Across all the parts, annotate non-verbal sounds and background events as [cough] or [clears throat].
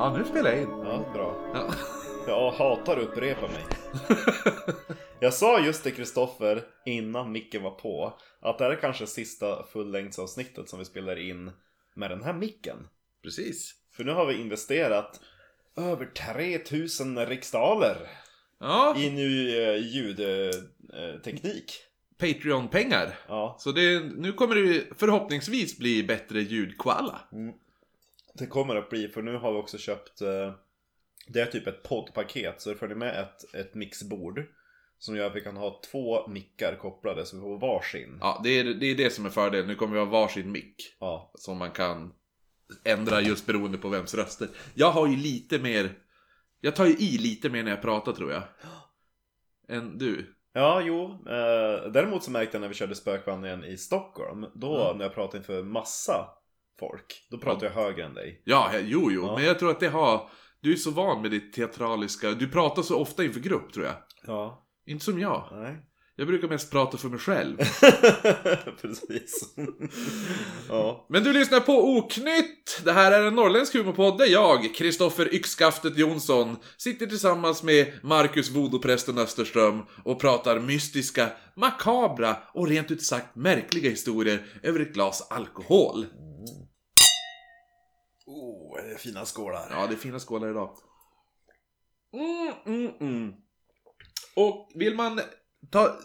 Ja, nu spelar jag in. Ja, bra. Ja. Jag hatar att upprepa mig. [laughs] Jag sa just till Kristoffer innan micken var på att det här är kanske sista fullängdsavsnittet som vi spelar in med den här micken. Precis. För nu har vi investerat över 3000 riksdaler Ja, i ny eh, ljudteknik. Patreon-pengar. Ja, Så det, nu kommer det förhoppningsvis bli bättre ljudkvalla. Det kommer att bli för nu har vi också köpt eh, Det är typ ett poddpaket så det följer med ett, ett mixbord Som gör att vi kan ha två mickar kopplade så vi får varsin Ja, det är, det är det som är fördelen. Nu kommer vi ha varsin mick. Ja, Som man kan ändra just beroende på vems röster. Jag har ju lite mer... Jag tar ju i lite mer när jag pratar tror jag. Än du. ja jo eh, Däremot så märkte jag när vi körde spökvandringen i Stockholm Då Mm. när jag pratade inför massa folk Då pratade jag högre än dig Ja, jo, jo. Ja. Men jag tror att det har... Du är så van med ditt teatraliska... Du pratar så ofta inför grupp tror jag. Ja, Inte som jag. nej Jag brukar mest prata för mig själv. [laughs] Precis Ja, Men du lyssnar på Oknytt! Det här är en norrländsk humorpodd där jag, Kristoffer Yxskaftet Jonsson, sitter tillsammans med Marcus Vodoprästen Österström och pratar mystiska, makabra och rent ut sagt märkliga historier över ett glas alkohol. Oh, det är fina skålar Ja, det är fina skålar idag. Mm, mm, mm. Och vill man ta,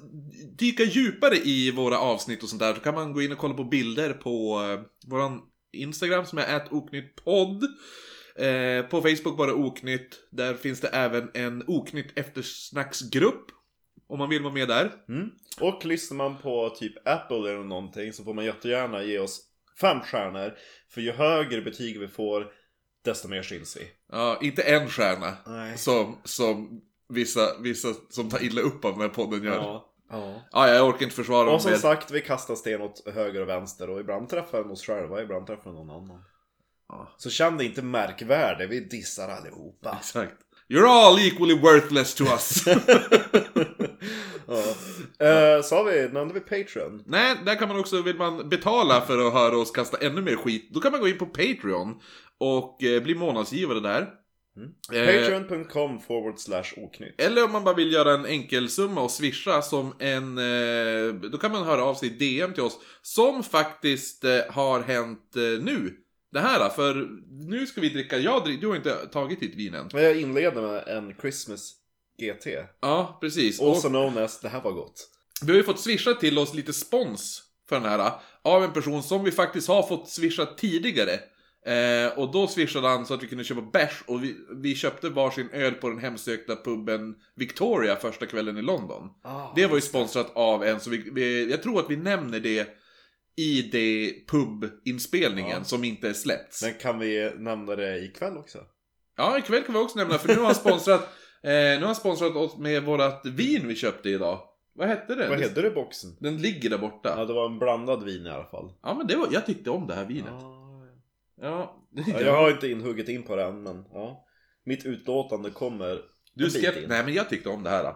dyka djupare i våra avsnitt och sånt där så kan man gå in och kolla på bilder på eh, våran Instagram som är oknyttpodd. Eh, på Facebook bara oknytt. Där finns det även en oknytt eftersnacksgrupp. Om man vill vara med där. Mm. Och lyssnar man på typ Apple eller någonting så får man jättegärna ge oss fem stjärnor. För ju högre betyg vi får, desto mer skiljs vi. Ja, inte en stjärna. Nej. Som, som vissa, vissa som tar illa upp av den här podden gör. Ja, Ja. ja jag orkar inte försvara Och som mer. sagt, vi kastar sten åt höger och vänster och ibland träffar vi oss själva, ibland träffar vi någon annan. Ja. Så känn dig inte märkvärdig, vi dissar allihopa. Exakt. You're all equally worthless to us. [laughs] ja. eh, sa vi, nämnde vi Patreon? Nej, där kan man också, vill man betala för att höra oss kasta ännu mer skit, då kan man gå in på Patreon och eh, bli månadsgivare där. Eh, Patreon.com forward slash oknytt. Eller om man bara vill göra en enkelsumma och swisha som en... Eh, då kan man höra av sig i DM till oss. Som faktiskt eh, har hänt eh, nu. Det här, för nu ska vi dricka... Jag drick, du har inte tagit ditt vin än. Jag inleder med en Christmas GT. Ja, precis. Och- Also known as, det här var gott. Vi har ju fått swisha till oss lite spons för den här. Av en person som vi faktiskt har fått swisha tidigare. Eh, och då swishade han så att vi kunde köpa bärs och vi, vi köpte varsin öl på den hemsökta puben Victoria första kvällen i London. Ah, Det var ju sponsrat av en, så vi, vi, jag tror att vi nämner det i det pubinspelningen Ja. som inte är släppts. Men kan vi nämna det ikväll också? Ja, ikväll kan vi också nämna, för nu har han sponsrat, [laughs] eh, nu har han sponsrat oss med vårat vin vi köpte idag. Vad hette det? Vad heter det boxen? Den ligger där borta. Ja, det var en blandad vin i alla fall. Ja men det var, jag tyckte om det här vinet. Ah, Ja, ja. tyckte Jag har inte inhugget in på det än, men ja. Mitt utlåtande kommer Du skept... Nej men jag tyckte om det här.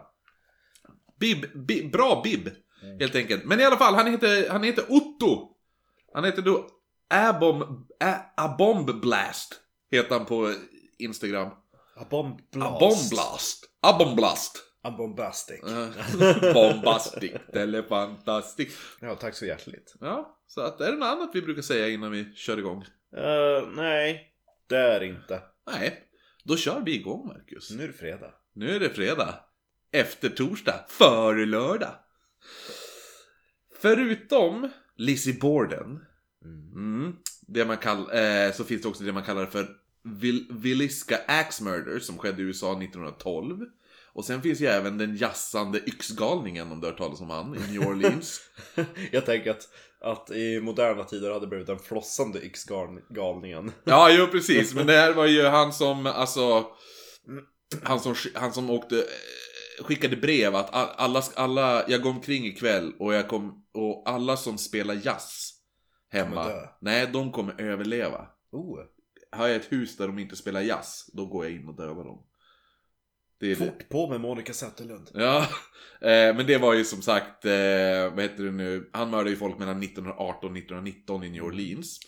Bib, bib bra bib. Mm. Helt enkelt. Men i alla fall, han heter, han heter Otto. Han heter då Abom, Abomb Blast. Heter han på Instagram. A bomb blast. Abomb Blast. Abomb Blast. A [laughs] bombastic. Eh, Bombastic. Eller fantastic. Ja, tack så hjärtligt. Ja, så att är det något annat vi brukar säga innan vi kör igång? Uh, nej, det är inte. Nej, då kör vi igång Marcus. Nu är det fredag. Nu är det fredag. Efter torsdag. Före lördag. Förutom Lizzie Borden. Mm, det man kall, eh, så finns det också det man kallar för Vil- Villisca Axe Murder som skedde i USA 1912. Och sen finns ju även den jassande yxgalningen om du har hört talas om han i New Orleans. [laughs] Jag tänker att, att i moderna tider hade det blivit den flossande yxgalningen. ja, jo precis. Men det här var ju han som, alltså... Han som, han som åkte, skickade brev att alla, alla, jag går omkring ikväll och jag kom, och alla som spelar jazz hemma, nej de kommer överleva. Oh, Har jag ett hus där de inte spelar jazz, då går jag in och dövar dem. Det är det. fort på med Monica Zetterlund. Ja, [laughs] eh, men det var ju som sagt, eh, vad heter det nu, han mördade ju folk mellan 1918 och 1919 i New Orleans.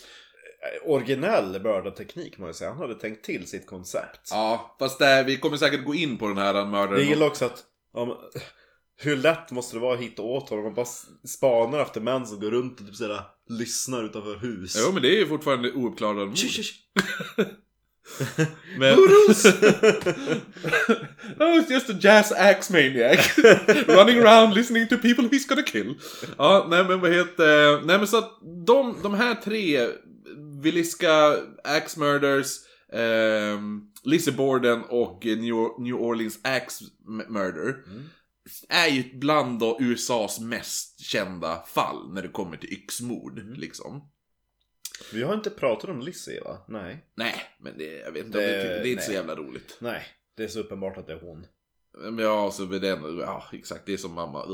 Originell mördarteknik må jag säga. Han hade tänkt till sitt koncept. Ja, fast det, vi kommer säkert gå in på den här mördaren. Jag gillar också att om, hur lätt måste det vara att hitta åt honom? Man bara spanar efter män som går runt och typ sådär, lyssnar utanför hus. Jo, men det är ju fortfarande ouppklarade mord. [laughs] Men... oh, it's [laughs] just a jazz axe maniac. [laughs] Running around listening to people he's gonna kill. Ja, nej men vad heter... Nej men så att de, de här tre, Villiska, Axe Murders, ehm, Lizzie Borden och New, New Orleans Axe Murder. Är ju bland då USAs mest kända fall när det kommer till yxmord, liksom. Vi har inte pratat om Lizzie va? Nej. Nej, men det, jag vet inte, om Det- det, det är inte så nej. jävla roligt. Nej. Det är så uppenbart att det är hon. Ja, så vid den, ja exakt, det är som mamma.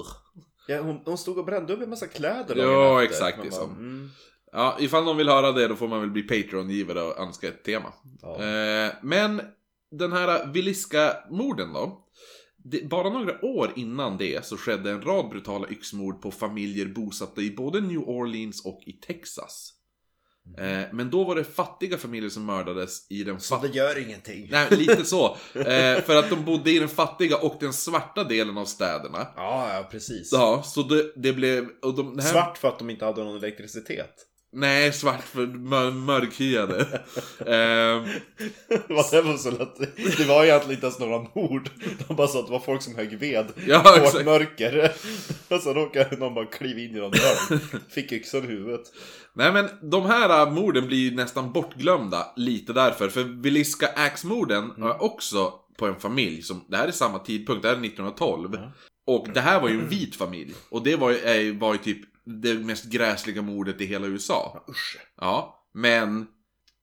Ja, hon, hon stod och brände upp en massa kläder Ja, exakt, bara, så. mm, Ja, ifall någon vill höra det då får man väl bli Patreon-givare och önska ett tema. ja. Eh, men den här Villiska-morden då. Det, bara några år innan det så skedde en rad brutala yxmord på familjer bosatta i både New Orleans och i Texas. Eh, men då var det fattiga familjer som mördades i den Så fattiga... det gör ingenting. Nej, lite så. Eh, för att de bodde i den fattiga och den svarta delen av städerna. Ja, ja precis. Ja, så det, det blev... Och de, här, Svart för att de inte hade någon elektricitet. Nej, svart för mör, mörkhyade. [laughs] Ehm, Det var så lätt. Det var egentligen inte ens några mord. De bara sa att det var folk som högg ved. Ja, Hårt exakt. mörker. [laughs] Och så råkade någon bara kliva in i någon dörr. Fick yxan i huvudet. nej men de här äh, morden blir ju nästan bortglömda lite därför. För Villiska Axe-morden är också på en familj som, det här är samma tidpunkt, det här är 1912. Ja. Och det här var ju en vit familj. Och det var var ju typ det mest gräsliga mordet i hela USA. Usch. Ja, men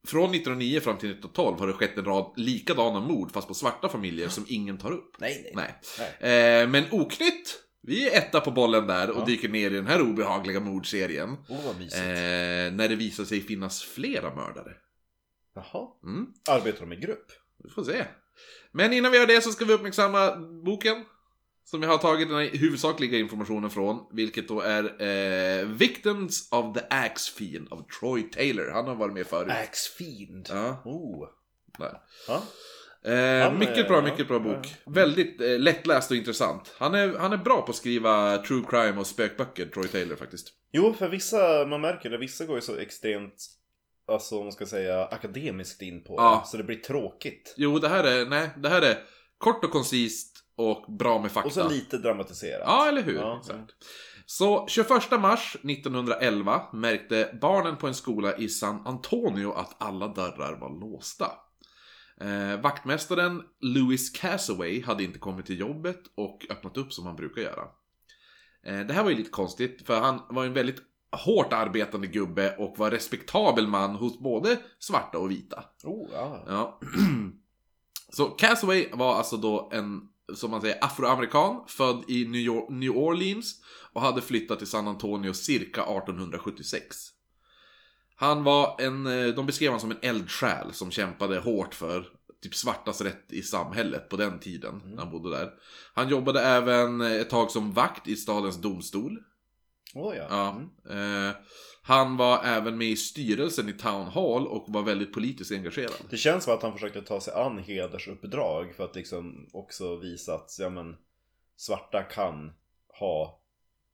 från 1909 fram till 1912 har det skett en rad likadana mord fast på svarta familjer som ingen tar upp. Nej, nej. Nej. Eh, men Oknytt, vi är etta på bollen där och Ja. dyker ner i den här obehagliga mordserien. Åh, vad mysigt. Eh, när det visar sig finnas flera mördare. Jaha. Mm, Arbetar de i grupp? vi får se. Men innan vi gör det så ska vi uppmärksamma boken. Som jag har tagit den huvudsakliga informationen från. Vilket då är eh, Victims of the Axe Fiend av Troy Taylor. Han har varit med förut. Axe Fiend. Ja. Oh. Ja. Eh, Han mycket bra, ja, mycket bra ja. bok. Väldigt eh, lättläst och intressant. Han är, han är bra på att skriva true crime och spökböcker, Troy Taylor faktiskt. Jo, för vissa, man märker det, vissa går ju så extremt, alltså om man ska säga akademiskt in på Ja. det. Så det blir tråkigt. Jo, det här är, nej, det här är kort och koncist och bra med fakta. Och så lite dramatiserat. Ja, eller hur? Ja, Exakt. Så 21 mars 1911 märkte barnen på en skola i San Antonio att alla dörrar var låsta. Eh, vaktmästaren Louis Cassaway hade inte kommit till jobbet och öppnat upp som han brukar göra. Eh, det här var ju lite konstigt, för han var en väldigt hårt arbetande gubbe och var respektabel man hos både svarta och vita. Oh, ja. Ja. [clears throat] Så Castaway var alltså då en, som man säger, afroamerikan, född i New, Orleans och hade flyttat till San Antonio cirka 1876. Han var en, eh, de beskrev honom som en eldsjäl som kämpade hårt för typ svartas rätt i samhället på den tiden, när han bodde där. Han jobbade även ett tag som vakt i stadens domstol. Oh, ja. Mm. Eh, han var även med i styrelsen i Town Hall och var väldigt politiskt engagerad. Det känns som att han försökte ta sig an hedersuppdrag för att liksom också visa att ja, men, svarta kan ha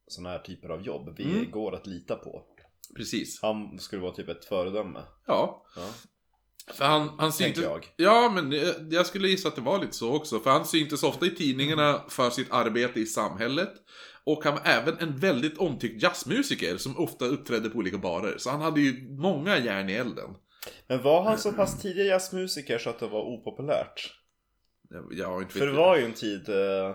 sådana här typer av jobb. Vi Mm. går att lita på. Precis. Han skulle vara typ ett föredöme. Ja. Ja. För han, han syntes... jag. Ja, men jag, jag skulle gissa att det var lite så också. För han syntes ofta i tidningarna för sitt arbete i samhället. Och han var även en väldigt omtyckt jazzmusiker som ofta uppträdde på olika barer. Så han hade ju många järn i elden. Men var han så pass tidig jazzmusiker så att det var opopulärt? Jag, jag inte För det var ju en tid eh,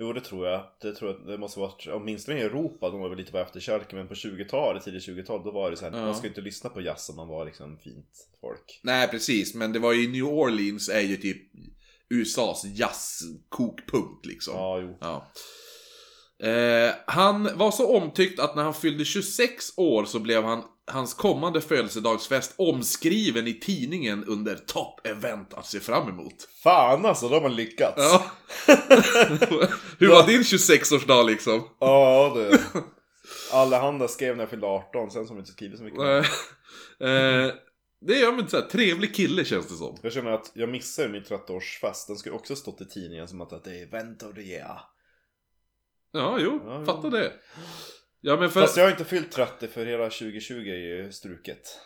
Jo det tror jag. Det tror jag det måste varit, åtminstone i Europa, de var väl lite på efterkälken Men på 20-talet, tidigt 20-tal, då var det så här, Ja. man ska inte lyssna på jazz om man var liksom fint folk Nej, precis. Men det var ju New Orleans är ju typ USAs jazzkokpunkt liksom. Ja, jo Ja. Eh, han var så omtyckt att när han fyllde 26 år så blev han hans kommande födelsedagsfest omskriven i tidningen under top event att se fram emot. Fan alltså, de har lyckats! Ja, Ja. [laughs] Hur var din 26-årsdag liksom? det... Allehanda skrev när jag fyllde 18, sen som jag inte skrivit så mycket. Eh, det är ja, så här, trevlig kille känns det som. Jag känner att jag missar min 30-årsfest. Den skulle också stått i tidningen som att det är event of the year. Ja, jo, Ja, fattar ja. det. Ja, men för... Fast jag har inte fyllt 30 för hela 2020 är ju struket.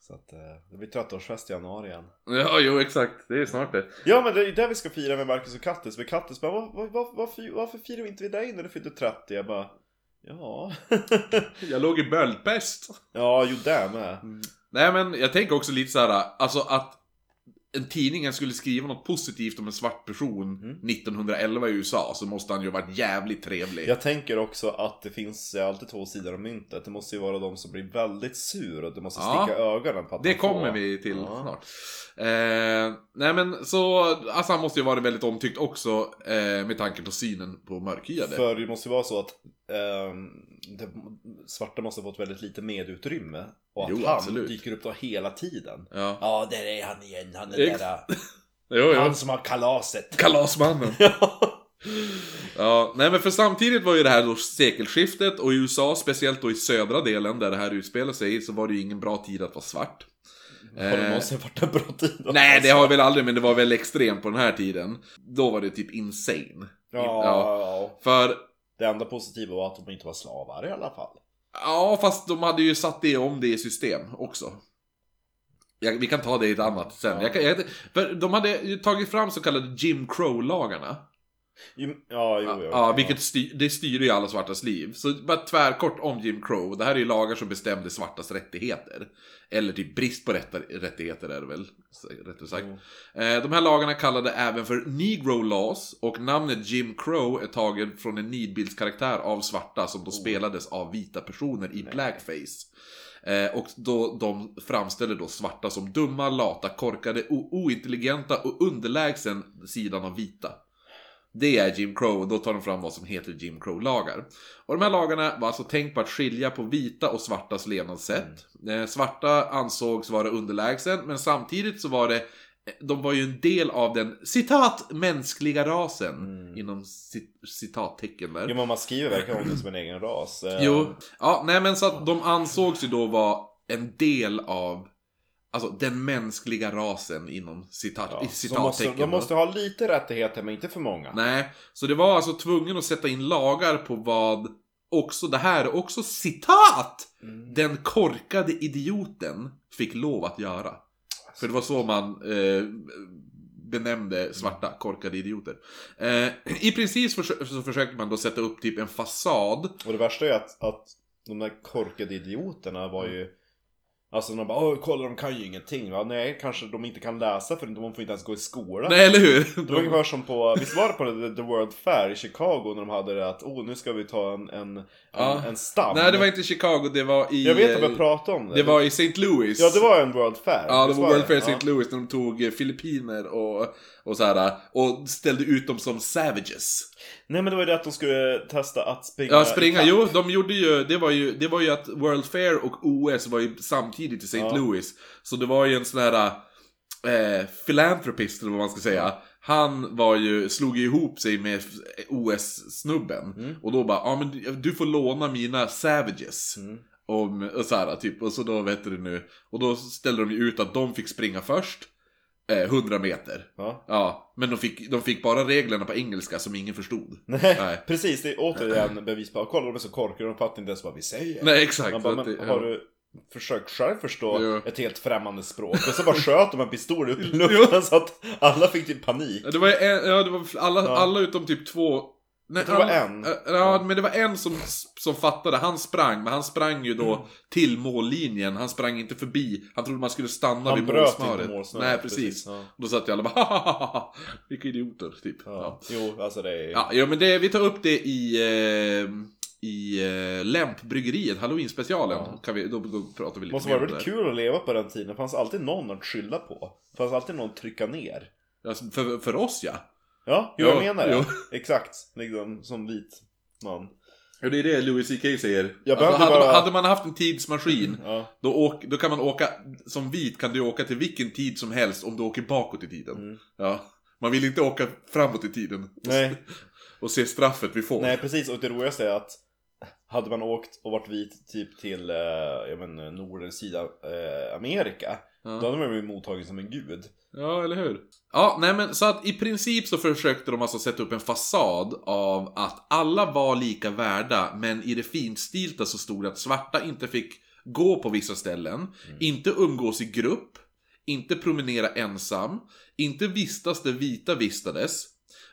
Så att eh, det blir 30-årsfest i januari igen. Ja, jo, exakt. Det är snart det. Ja men det är det vi ska fira med Marcus och Kattis. Men Kattis bara, var, var, var, varför, varför firar vi inte vi dig när du fyllde 30? Jag bara, ja. [laughs] Jag låg i böldpest. ja, jo det med. Nej, men jag tänker också lite så här, alltså att en tidning skulle skriva något positivt om en svart person Mm. 1911 i USA så måste han ju ha varit jävligt trevlig. Jag tänker också att det finns alltid två sidor av myntet. Det måste ju vara de som blir väldigt sur och det måste Ja. sticka i ögonen på att Det får. kommer vi till Ja. snart. Eh, nej men så, alltså han måste ju vara väldigt omtyckt också eh, med tanke på synen på mörkhyade. För det måste ju vara så att ehm, det, svarta måste ha fått väldigt lite medutrymme. Och att Jo, han absolut. dyker upp då hela tiden. Ja. Ja, där är han igen. Han är Ex- där. [laughs] Jo, jo. Han som har kalaset. [laughs] Kalasmannen. Ja, nej men för samtidigt var ju det här då sekelskiftet och i USA, speciellt då i södra delen där det här utspelar sig, så var det ju ingen bra tid att vara svart. Har det någonsin varit en bra tid? Nej, det har väl aldrig, men det var väl extremt på den här tiden. Då var det typ insane. Ja. ja. För, Det enda positiva var att de inte var slavar i alla fall. ja fast de hade ju satt det om det i system också. Jag, vi kan ta det i ett annat sen. Jag kan, jag, för de hade ju tagit fram så kallade Jim Crow-lagarna. Ja, jo, jo. Ja, vilket styr, det styr ju alla svartas liv. Så bara tvärkort om Jim Crow. Det här är ju lagar som bestämde svartas rättigheter. Eller typ brist på rätta, rättigheter är det väl, rättare sagt. Mm. Eh, de här lagarna kallade även för Negro Laws. Och namnet Jim Crow är taget från en nidbildskaraktär av svarta som då spelades av vita personer i Nej. blackface. Eh, och då de framställer då svarta som dumma, lata, korkade, ointelligenta och underlägsen sidan av vita. Det är Jim Crow och då tar de fram vad som heter Jim Crow-lagar. Och de här lagarna var alltså tänkt på att skilja på vita och svartas levnadssätt. Eh, svarta ansågs vara underlägsen, men samtidigt så var det de var ju en del av den, citat, mänskliga rasen. Mm. Inom cit- citattecken där. Jo, men man skriver verkligen om det som en egen ras. Eh, Jo, ja, nej men så att de ansågs ju då vara en del av Alltså den mänskliga rasen inom citat, Ja, måste, citattecken. de måste ha lite rättigheter, men inte för många. Nej, så det var alltså tvungen att sätta in lagar på vad också, det här är också citat! Mm. Den korkade idioten fick lov att göra. För det var så man eh, benämnde svarta korkade idioter. Eh, I princip så försökte man då sätta upp typ en fasad. Och det värsta är att, att de där korkade idioterna var ju Alltså de bara Åh, kolla de kan ju ingenting va? Nej, kanske de inte kan läsa för de får inte ens gå i skolan. Nej, eller hur? Det var ungefär som på, visst var det på The- World Fair i Chicago när de hade det att oh nu ska vi ta en, en, Ja. en, en stam. Nej, det var inte Chicago, det var i... Jag vet att vi pratade om det. Det var i St. Louis. Ja, det var en World Fair. Ja, det Visst var World Fair i Ja. St. Louis när de tog eh, filippiner och, och så här och ställde ut dem som savages. Nej men det var ju det att de skulle testa att springa Ja, springa. Jo, de gjorde ju, det var ju, det var ju att World Fair och OS var ju samtidigt i St. Ja. Louis. Så det var ju en sån här eh, philanthropist eller vad man ska säga. Han var ju, slog ju ihop sig med OS-snubben. Mm. Och då bara, ja men du- du får låna mina savages. Mm. Om, och så här, typ, och så då vet du nu. Och då ställde de ju ut att de fick springa först. Eh, 100 meter. Ja. Ja, men de fick, de fick bara reglerna på engelska som ingen förstod. [laughs] Nej, Nej. precis. Det är återigen bevis på kolla de är så korkade, de fattar inte ens vad vi säger. Nej, exakt. Man bara, men har du försökt själv förstå Jo. ett helt främmande språk? Och så bara sköt de en pistol upp i [laughs] luften så att alla fick typ panik. Ja, det var, en, ja, det var alla, Ja. alla utom typ två... Nej, det var alla- en. Ja, ja, men det var en som, som fattade. Han sprang, men han sprang ju då Mm. till mållinjen. Han sprang inte förbi. Han trodde man skulle stanna Han vid bröt målsnöret. inte målsnöret. Nej, precis. Ja. Då satt ju alla bara [laughs] "Hahaha, Vilka idioter, typ. Ja. Ja. Jo, alltså det är... Ja, ja men det, vi tar upp det i, eh, i eh, Lämpbryggeriet, Halloween-specialen. Ja. Kan vi, då, då pratar vi lite måste vara väldigt kul att leva på den tiden. Det fanns alltid någon att skylla på. Det fanns alltid någon att trycka ner. Alltså, för, för oss ja. Ja, jo, Ja, jag menar det. Exakt. Liksom som vit man. Ja, det är det Louis CK säger. Jag Alltså, hade, man, bara- hade man haft en tidsmaskin, Ja. då, åk, då kan man åka, som vit kan du åka till vilken tid som helst om du åker bakåt i tiden. Mm. Ja. Man vill inte åka framåt i tiden. Nej. [laughs] Och se straffet vi får. Nej, precis. Och det roligaste är att hade man åkt och varit vit typ till, eh, jag men, Nord eller Sydamerika. Ja. Då hade man blivit mottagen som en gud. Ja, eller hur? Ja, nej men så att i princip så försökte de alltså sätta upp en fasad av att alla var lika värda, men i det finstilta så stod det att svarta inte fick gå på vissa ställen, inte umgås i grupp, inte promenera ensam, inte vistas där vita vistades,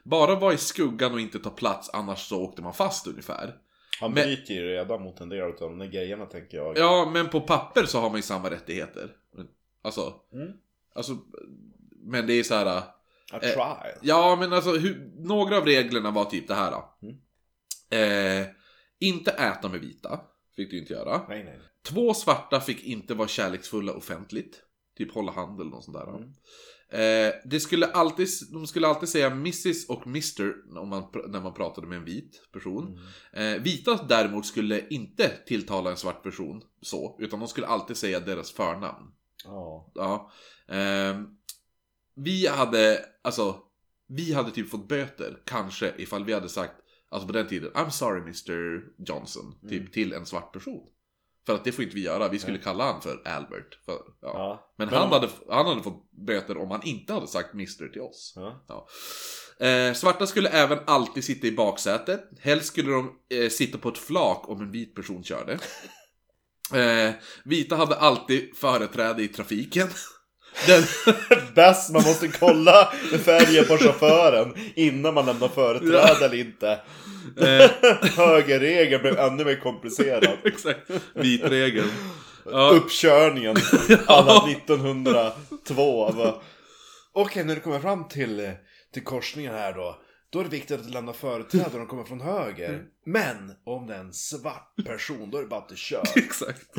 bara vara i skuggan och inte ta plats, annars så åkte man fast ungefär. Han bryter ju redan mot en del av de där grejerna tänker jag. Ja, men på papper så har man ju samma rättigheter. Alltså, Mm. alltså men det är så här. A eh, trial. Ja, men alltså hur, några av reglerna var typ det här då. Mm. Eh, inte äta med vita. Fick du inte göra. Nej, nej. Två svarta fick inte vara kärleksfulla offentligt. Typ hålla hand eller något sånt där. Mm. Eh, det skulle alltid, de skulle alltid säga Mrs och Mr om man, när man pratade med en vit person. Mm. Eh, vita däremot skulle inte tilltala en svart person så. Utan de skulle alltid säga deras förnamn. Ja. Ja. Ehm, vi hade, alltså, vi hade typ fått böter, kanske, ifall vi hade sagt, alltså på den tiden, I'm sorry Mr Johnson, typ Mm. till en svart person. För att det får inte vi göra, vi skulle Nej. kalla han för Albert. För, ja. Ja. Men, Men han, om- hade, han hade fått böter om han inte hade sagt Mr till oss. Ja. Eh, svarta skulle även alltid sitta i baksätet. Helst skulle de eh, sitta på ett flak om en vit person körde. [laughs] Eh, vita hade alltid företräde i trafiken. [laughs] Den, [laughs] Bäst, man måste kolla färgen på chauffören innan man lämnar företräde eller inte. eh, [laughs] Högerregeln blev ännu mer komplicerad. exakt, vitregeln. Ja, Uppkörningen alla 1902. va. Okej, när du kommer fram till, till korsningen här då. Då är det viktigt att lämna företräde när de kommer från höger. Men om det är en svart person, då är det bara att du kör. [laughs] exakt.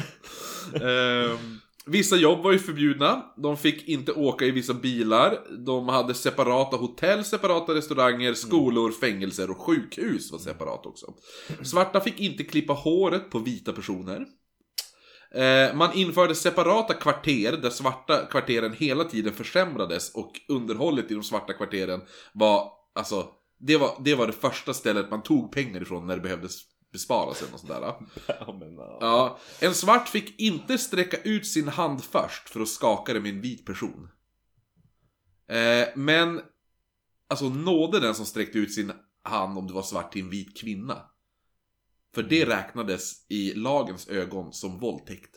Ehm, vissa jobb var ju förbjudna. De fick inte åka i vissa bilar. De hade separata hotell, separata restauranger, skolor, fängelser och sjukhus var separat också. Svarta fick inte klippa håret på vita personer. Eh, Man införde separata kvarter där svarta kvarteren hela tiden försämrades och underhållet i de svarta kvarteren var, alltså, det var det, var det första stället man tog pengar ifrån när det behövdes besparas eller något sånt där. Ja, men, ja. Ja, en svart fick inte sträcka ut sin hand först för att skaka det med en vit person. Eh, men, alltså nådde den som sträckte ut sin hand om det var svart till en vit kvinna. För det räknades i lagens ögon som våldtäkt.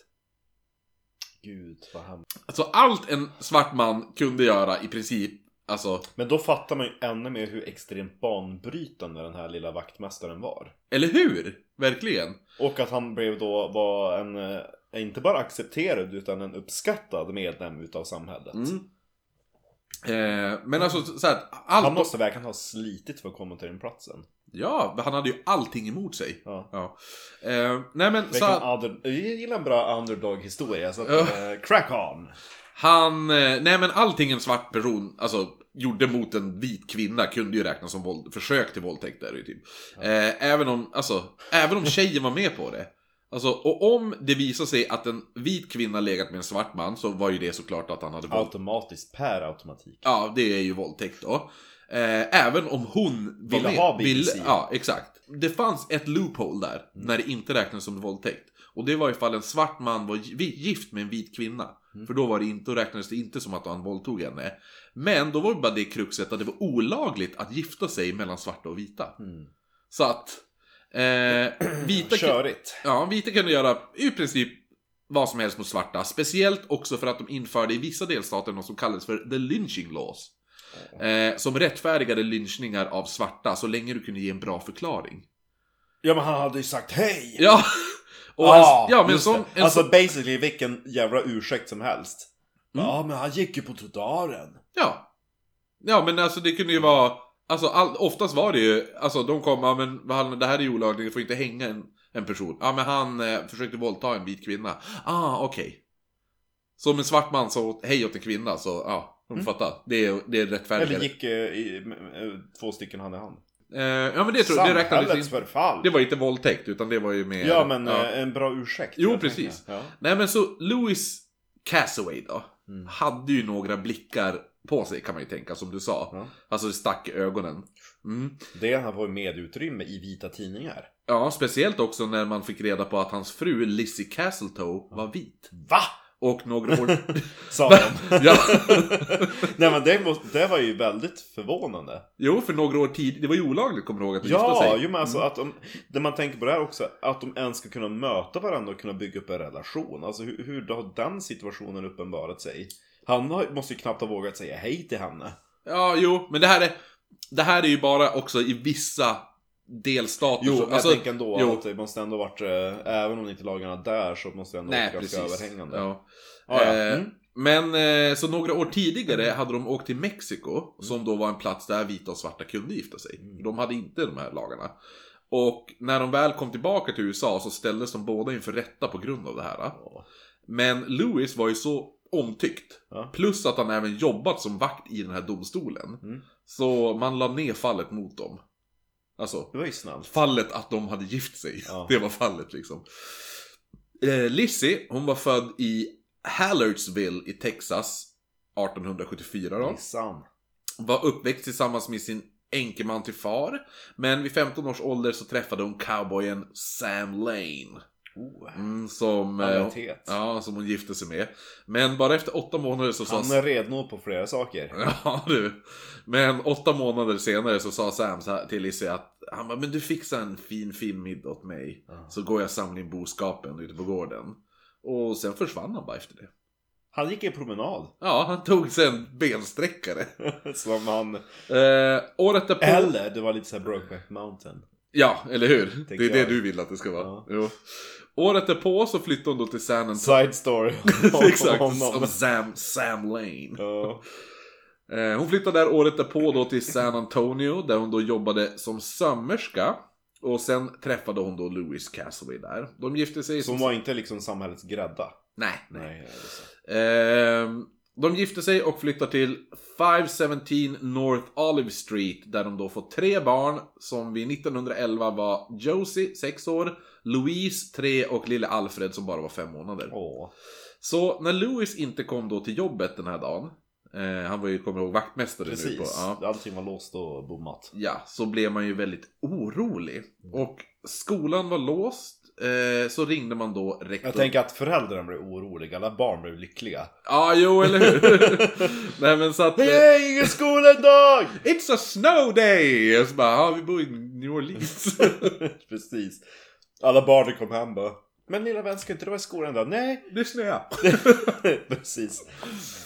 Gud vad hemskt. Alltså allt en svart man kunde göra i princip, alltså, Men då fattar man ju ännu mer hur extremt banbrytande den här lilla vaktmästaren var. eller hur? Verkligen. Och att han blev då, var en, eh, inte bara accepterad utan en uppskattad medlem utav samhället. Mm. Eh, men alltså så här, allt... Han måste verkligen ha slitit för att komma till den platsen. Ja, han hade ju allting emot sig. Ja. Ja. Eh, nej men så att under, jag gillar en bra underdog-historia, så att, Ja. eh, crack on! han, eh, nej men allting en svart person, alltså gjorde mot en vit kvinna kunde ju räknas som våld, försök till våldtäkt där typ. Eh, även om, alltså, även om tjejen var med på det. Alltså, och om det visar sig att en vit kvinna legat med en svart man så var ju det såklart att han hade våld. Automatiskt, per automatik. Ja, det är ju våldtäkt då. Eh, även om hon Ville ha BBC. Ville, ja, exakt. Det fanns ett loophole där, när det inte räknades som våldtäkt. Och det var ifall en svart man var gi- gift med en vit kvinna. För då, var det inte, då räknades det inte som att han våldtog henne. Men då var det bara det kruxet att det var olagligt att gifta sig mellan svarta och vita. Mm. Så att... Eh, [clears throat] vita, Körigt. ja, vita kunde göra i princip vad som helst mot svarta. Speciellt också för att de införde i vissa delstater något som kallades för the lynching laws. Eh, som rättfärdigade lynchningar av svarta så länge du kunde ge en bra förklaring. Ja men han hade ju sagt hej! Ja! [laughs] Och Ah, en, ja, men som, det. en, Alltså sån- basically vilken jävla ursäkt som helst. Mm. Ja men han gick ju på trottoaren. Ja. Ja, men alltså det kunde ju vara... Alltså all, oftast var det ju... Alltså de kom, ja, men det här är ju olagligt, du får inte hänga en, en person. Ja, men han eh, försökte våldta en vit kvinna. Ah, okej. Så om en svart man sa hej åt en kvinna så, ja, de Mm. fattar. Det är, det är rättfärdigare. Eller gick eh, i, två stycken hand i hand. Eh, ja, men det tror jag, det räknades inte. förfall. Det var inte våldtäkt, utan det var ju mer... Ja men ja. eh, en bra ursäkt. Jo, precis. Ja. Nej men så Louis Castaway då. Mm. Hade ju några blickar på sig kan man ju tänka, som du sa. Ja. Alltså det stack i ögonen. Mm. Det han var med utrymme i vita tidningar. Ja, speciellt också när man fick reda på att hans fru Lizzie Castletoe var vit. Va? Och några år... [laughs] Sa de. ja. [laughs] Nej men det, måste, det var ju väldigt förvånande. Jo, för några år tidigare. Det var ju olagligt, kommer du ihåg, att gifta Ja, sig? jo men alltså att de, det man tänker på det här också, att de ens ska kunna möta varandra och kunna bygga upp en relation. Alltså hur, hur har den situationen uppenbarat sig? Han har, måste ju knappt ha vågat säga hej till henne. Ja, jo, men det här är... Det här är ju bara också i vissa delstater. Jo, men alltså, jag tänker ändå jo. att det måste ändå varit, eh, även om inte lagarna där så måste det ändå Nej, varit ganska precis. överhängande. Ja. Ja, ja. Eh, Mm. Men eh, så några år tidigare hade de åkt till Mexiko, som då var en plats där vita och svarta kunde gifta sig. Mm. De hade inte de här lagarna. Och när de väl kom tillbaka till USA så ställdes de båda inför rätta på grund av det här. Ja. Men Lewis var ju så omtyckt. Ja. Plus att han även jobbat som vakt i den här domstolen. Mm. Så man la ner fallet mot dem. Alltså, Det var ju snällt. fallet att de hade gift sig. Ja. [laughs] Det var fallet liksom. Eh, Lizzie, hon var född i Hallardsville i Texas 1874 då. Nissan. Var uppväxt tillsammans med sin enkeman till far. Men vid 15 års ålder så träffade hon cowboyen Sam Lane. Oh. Mm, som, eh, ja, som hon gifte sig med. Men bara efter åtta månader så sa... Han är redo på flera saker. [laughs] Ja du. Men åtta månader senare så sa Sam så här till Lizzie att han bara, men du fixar en fin fin middag åt mig. Ja. Så går jag och samlar in boskapen ute på gården. Och sen försvann han bara efter det. Han gick en promenad. [laughs] Ja, han tog sig en bensträckare. [laughs] Som han... Eh, året därpå... Eller det var lite såhär Brokeback Mountain. Ja, eller hur? Det är det jag. du vill att det ska vara. Ja. Jo. Året därpå så flyttade hon då till San Antonio. Side story. om [laughs] Exakt, som Sam, Sam Lane. Ja. Eh, hon flyttade där året därpå då till San Antonio där hon då jobbade som sömmerska. Och sen träffade hon då Louis Castaway där. De gifte sig Så hon var inte liksom samhällets grädda. Nej, nej. Nej. Ehm, de gifte sig och flyttade till 517 North Olive Street där de då får tre barn som vid 1911 var Josie, 6 år, Louise, 3 och lille Alfred som bara var 5 månader. Åh. Så när Louis inte kom då till jobbet den här dagen, eh, han var ju, kommer ihåg, vaktmästare nu på, Precis. ja, Allting var låst och bommat. ja, så blev man ju väldigt orolig. Och skolan var låst, eh, så ringde man då rektor. Jag tänker att föräldrarna blev oroliga, alla barn blev lyckliga. Ja, jo, eller hur? [laughs] Nej men så att... eh, är ingen skola idag! It's a snow day! Och så bara, ja vi bor i New Orleans. [laughs] Precis. Alla barnen kom hem bara. Men lilla vän, ska inte du vara i skolan idag? Nej! det snöar. [laughs] Precis.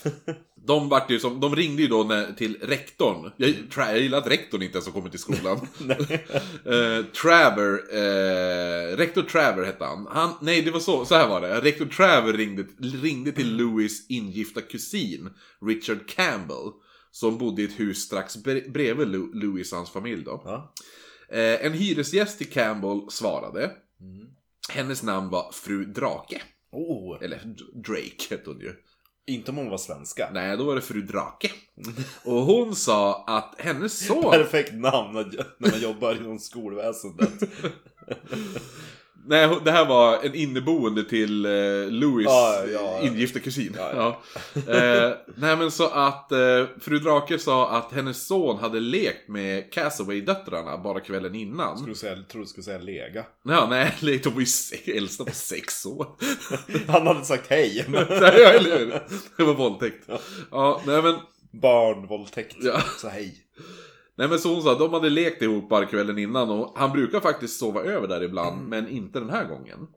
[laughs] De, vart ju som, de ringde ju då när, till rektorn. Jag, tra, jag gillar att rektorn inte ens har kommit till skolan. [laughs] Nej. Eh, Traver, eh, rektor Traver hette han. han. Nej, det var så, så här var det. Rektor Traver ringde, ringde till Louis ingifta kusin, Richard Campbell. Som bodde i ett hus strax bre- bredvid Louis och hans familj då. Ja. Eh, en hyresgäst till Campbell svarade. Mm. Hennes namn var Fru Drake. Oh, Eller Drake hette hon ju. inte om hon var svenska. Nej, då var det Fru Drake. [laughs] Och hon sa att hennes son... Perfekt namn när när man jobbar inom skolväsendet. [laughs] Nej, det här var en inneboende till eh, Louis Ja, ja. ingifta kusin. Ja, Ja, Eh, nej men så att eh, Fru Drake sa att hennes son hade lekt med Castaway-döttrarna bara kvällen innan. Skulle du säga, tror du skulle säga lega. Ja, nej, [laughs] de var ju äldsta på sex år. [laughs] Han hade sagt hej. [laughs] Nej, ja, eller hur? Det var våldtäkt. Ja, nej men Barnvåldtäkt. Ja. Så hej. Nej men så hon sa de hade lekt ihop bara kvällen innan och han brukar faktiskt sova över där ibland, men inte den här gången.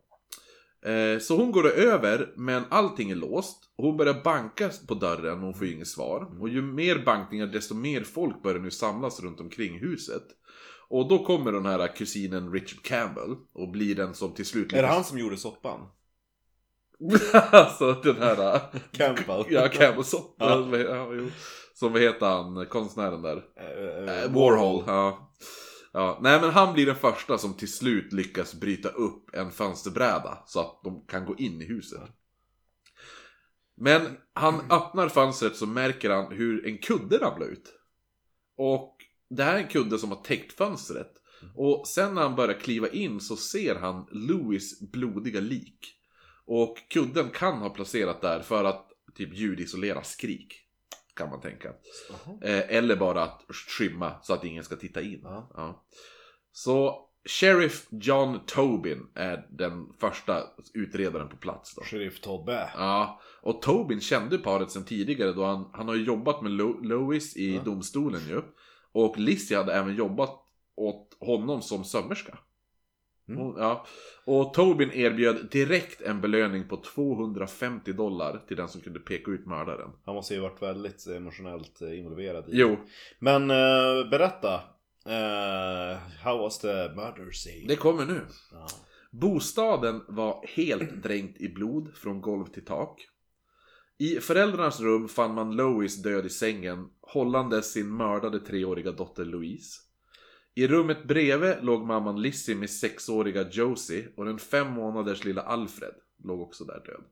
Eh, Så hon går över, men allting är låst. Hon börjar banka på dörren, men hon får ju inget svar. Och ju mer bankningar, desto mer folk börjar nu samlas runt omkring huset. Och då kommer den här kusinen Richard Campbell och blir den som till slut Är det han som gjorde soppan? [laughs] alltså den här... Campbell? [laughs] Ja, Campbell så. Ja. Ja. Ja, jo. Som vad heter han, konstnären där? Eh, Warhol, ja. ja. Nej men han blir den första som till slut lyckas bryta upp en fönsterbräda så att de kan gå in i huset. Men han öppnar fönstret så märker han hur en kudde ramlar ut. Och det här är en kudde som har täckt fönstret. Och sen när han börjar kliva in så ser han Louis blodiga lik. Och kudden kan ha placerat där för att typ ljudisolera skrik. Kan man tänka. Eh, eller bara att skymma så att ingen ska titta in. Ja. Så Sheriff John Tobin är den första utredaren på plats då. Sheriff Tobbe. Ja, och Tobin kände paret sedan tidigare då han, han har jobbat med Lo- Lois i Ja. domstolen ju. Och Lizzie hade även jobbat åt honom som sömmerska. Mm. Ja. Och Tobin erbjöd direkt en belöning på 250 dollar till den som kunde peka ut mördaren. Han måste ju varit väldigt emotionellt eh, involverad i Jo, Men eh, berätta. Eh, how was the murder scene? det kommer nu. Ja. Bostaden var helt dränkt i blod från golv till tak. I föräldrarnas rum fann man Lois död i sängen, hållandes sin mördade treåriga dotter Louise. I rummet bredvid låg mamman Lizzie med sexåriga Josie och den fem månaders lilla Alfred låg också där död.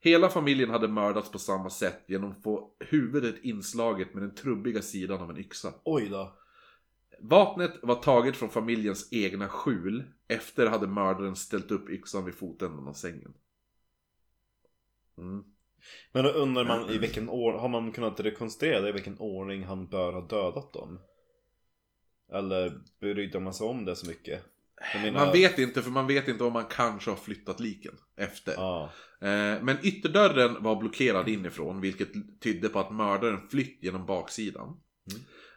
Hela familjen hade mördats på samma sätt genom att få huvudet inslaget med den trubbiga sidan av en yxa. Oj då. Vapnet var taget från familjens egna skjul efter hade mördaren ställt upp yxan vid fotänden av sängen. Mm. Men då undrar man i vilken ordning, har man kunnat rekonstruera i vilken ordning han bör ha dödat dem? Eller brydde man sig om det så mycket? Menar- Man vet inte, för man vet inte om man kanske har flyttat liken efter. Ja. Eh, men ytterdörren var blockerad inifrån, vilket tydde på att mördaren flytt genom baksidan.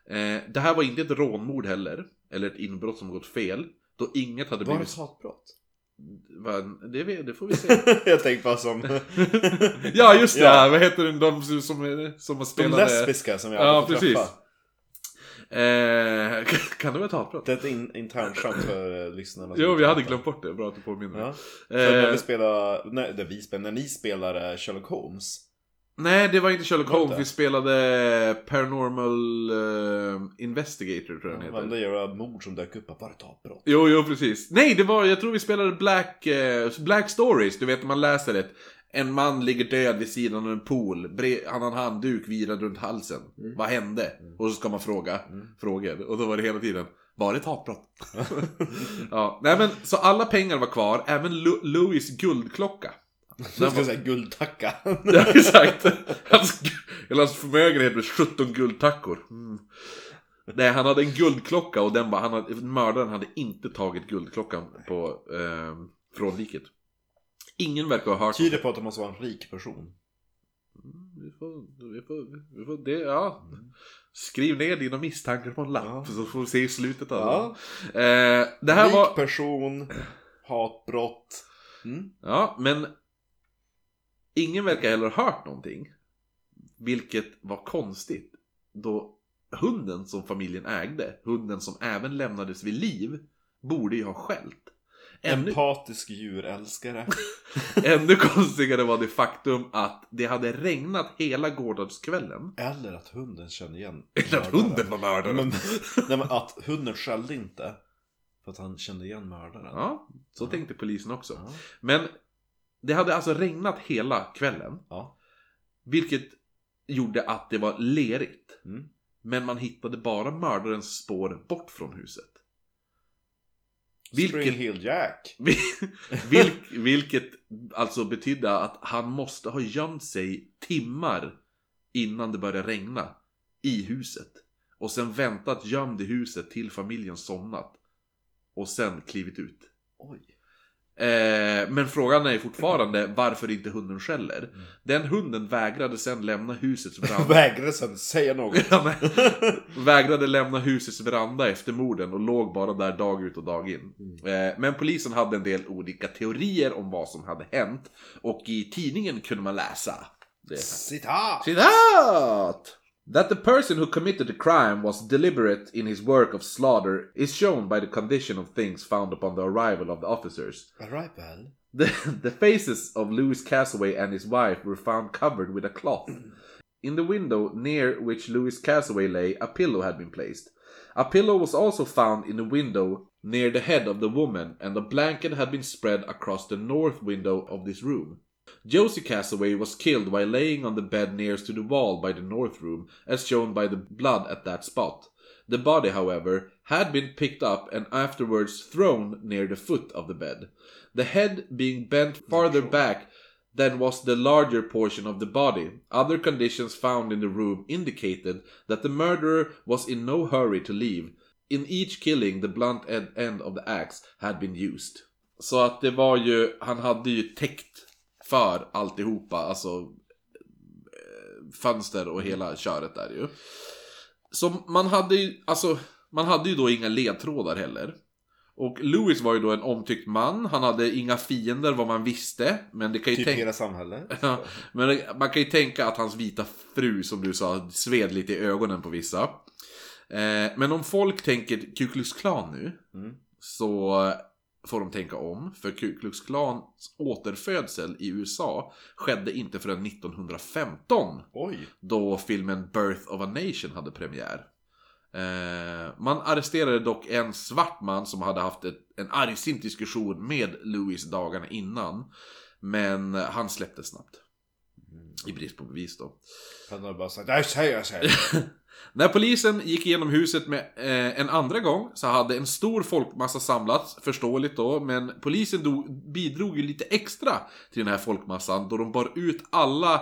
Eh, det här var inte ett rånmord heller, eller ett inbrott som gått fel, då inget hade Var det blivit... ett hatbrott? Va, det, det får vi se. [laughs] jag tänkte bara som [laughs] ja, just det! Ja. Vad heter det, de som, som, som har de lesbiska som jag Ja, precis. träffa. Eh, [laughs] kan det vara ett hatbrott? Det är ett in, internskämt för eh, lyssnarna. Jo, vi hade glömt bort det. Bra att du påminner. Ja. För när Eh, vi spelar, det vi spelar, när ni spelar eh, Sherlock Holmes. nej, det var inte Sherlock Holmes. inte? Vi spelade Paranormal eh, Investigator, tror jag den Men heter. det göra mord som dök upp, var det ett hatbrott? Jo, jo, precis. Nej, det var, jag tror vi spelade Black, eh, Black Stories. Du vet, när man läser det. En man ligger död vid sidan av en pool. Han har en handduk virad runt halsen. Mm. Vad hände? Och så ska man fråga frågor. Och då var det hela tiden. Var det ett hatbrott? [laughs] ja, nej men så alla pengar var kvar. Även Lu- Louis guldklocka. Jag ska säga guldtacka. [laughs] Ja, exakt. Hans, hela hans förmögenhet med 17 guldtackor. Mm. Nej, han hade en guldklocka och den var, han hade, mördaren hade inte tagit guldklockan på, eh, från liket. Ingen verkar ha hört Tyder på att det måste vara en rik person. vi får, vi får, vi får det, ja. Skriv ner dina misstankar på en lapp Ja. så får vi se i slutet av Ja. det. Eh, det här rik var... person, hatbrott. Mm. Ja, men ingen verkar heller ha hört någonting. Vilket var konstigt. Då hunden som familjen ägde, hunden som även lämnades vid liv, borde ju ha skällt. Ännu, Empatisk djurälskare. [laughs] ännu konstigare var det faktum att det hade regnat hela gårdagskvällen. Eller att hunden kände igen [laughs] Eller att mördaren. hunden var mördaren. Men, nej, men att hunden skällde inte. För att han kände igen mördaren. Ja, så tänkte polisen också. Ja. Men det hade alltså regnat hela kvällen. Ja. Vilket gjorde att det var lerigt. Mm. Men man hittade bara mördarens spår bort från huset. Spring Vilket, Hill Jack. [laughs] vilk, vilket alltså betydde att han måste ha gömt sig timmar innan det började regna i huset. Och sen väntat gömd i huset till familjen somnat. Och sen klivit ut. Oj. Eh, men frågan är fortfarande [laughs] varför inte hunden skäller. Den hunden vägrade sen lämna husets [laughs] veranda. Vägrade sen säga något. [laughs] Ja, vägrade lämna husets veranda efter morden och låg bara där dag ut och dag in. Eh, men polisen hade en del olika teorier om vad som hade hänt. Och i tidningen kunde man läsa. Citat! Citat! That the person who committed the crime was deliberate in his work of slaughter is shown by the condition of things found upon the arrival of the officers. Arrival. The, [laughs] the faces of Louis Castaway and his wife were found covered with a cloth. In the window near which Louis Castaway lay, a pillow had been placed. A pillow was also found in the window near the head of the woman, and a blanket had been spread across the north window of this room. Josie Castaway was killed while laying on the bed nearest to the wall by the north room, as shown by the blood at that spot. The body, however, had been picked up and afterwards thrown near the foot of the bed. The head being bent farther back than was the larger portion of the body. Other conditions found in the room indicated that the murderer was in no hurry to leave. In each killing the blunt end of the axe had been used. Så att det var ju, han hade ju täckt för alltihopa, alltså eh, fönster och hela köret där ju. Så man hade ju, alltså, man hade ju då inga ledtrådar heller. Och Lewis var ju då en omtyckt man, han hade inga fiender vad man visste. Men det kan ju Typ tänka... hela samhället. [laughs] Men man kan ju tänka att hans vita fru, som du sa, sved lite i ögonen på vissa. Eh, men om folk tänker Ku Klux Klan nu, Mm. så får de tänka om. För Ku Klux Klans återfödsel i USA skedde inte förrän 1915. Oj. Då filmen Birth of a Nation hade premiär. Eh, man arresterade dock en svart man som hade haft ett, en argsint diskussion med Louis dagarna innan. Men han släpptes snabbt. I brist på bevis då. Han har bara sagt jag säger, jag [laughs] säger. När polisen gick igenom huset med eh, en andra gång så hade en stor folkmassa samlats, förståeligt då, men polisen do, bidrog ju lite extra till den här folkmassan då de bar ut alla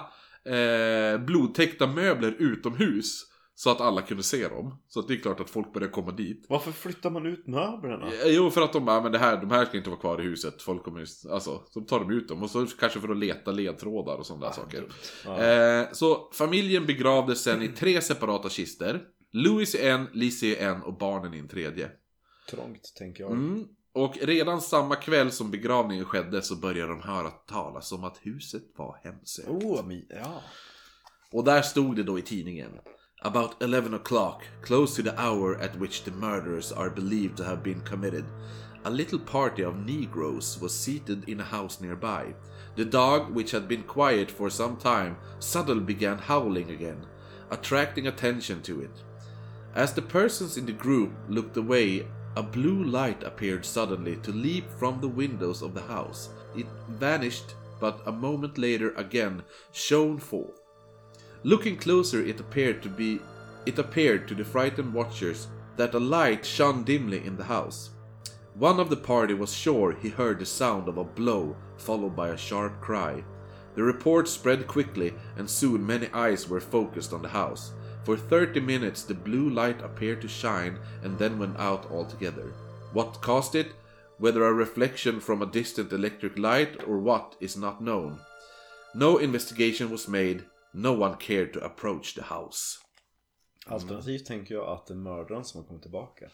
eh, blodtäckta möbler utomhus så att alla kunde se dem. Så att det är klart att folk började komma dit. Varför flyttar man ut möblerna? Eh, Jo, för att de bara, men det här, de här ska inte vara kvar i huset. Folk kommer ju, alltså, så tar de ut dem. Och så kanske för att leta ledtrådar och sådana där saker. Ja. Eh, så familjen begravdes sen i tre separata kister. Louis i en, Lizzie i en och barnen i en tredje. Trångt, tänker jag. Mm. Och redan samma kväll som begravningen skedde så började de höra talas om att huset var hemsökt. Oh, ja. Och där stod det då i tidningen. About 11 o'clock, close to the hour at which the murders are believed to have been committed, a little party of Negroes was seated in a house nearby. The dog, which had been quiet for some time, suddenly began howling again, attracting attention to it. As the persons in the group looked away, a blue light appeared suddenly to leap from the windows of the house. It vanished, but a moment later again shone forth. Looking closer, it appeared to be it appeared to the frightened watchers that a light shone dimly in the house. One of the party was sure he heard the sound of a blow followed by a sharp cry. The report spread quickly and soon many eyes were focused on the house. For 30 minutes the blue light appeared to shine and then went out altogether. What caused it, whether a reflection from a distant electric light or what is not known. No investigation was made, no one cared to approach the house. Alternativt tänker jag att det är mördaren som har kommit tillbaka.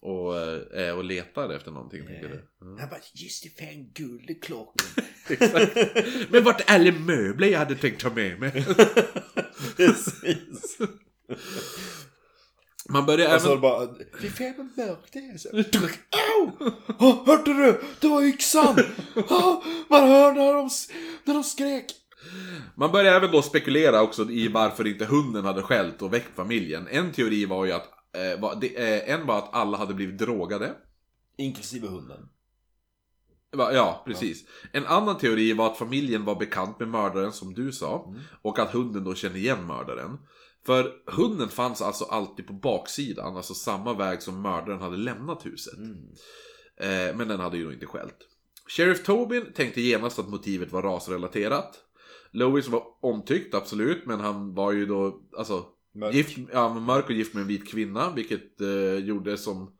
Och, eh, och letar efter någonting, tänker du? Han bara, just det, fan guldklockan. [laughs] Exakt. Men vart är alla möbler jag hade tänkt ta med mig? [laughs] Precis. Man börjar Och så även... bara, fy fan vad mörkt det är. Så, Au! Oh, hörde du? Det var yxan! Oh, man hör när de, när de skrek. Man börjar även då spekulera också i varför inte hunden hade skällt och väckt familjen. En teori var ju att... Eh, var, det, eh, en var att alla hade blivit drogade. Inklusive hunden. Va- Ja, precis. En annan teori var att familjen var bekant med mördaren, som du sa. Och att hunden då kände igen mördaren. För hunden fanns alltså alltid på baksidan, alltså samma väg som mördaren hade lämnat huset. Eh, men den hade ju då inte skällt. Sheriff Tobin tänkte genast att motivet var rasrelaterat. Lois var omtyckt, absolut, men han var ju då, alltså, Mörk. Gift, ja, mörk och gift med en vit kvinna, vilket eh, gjorde som...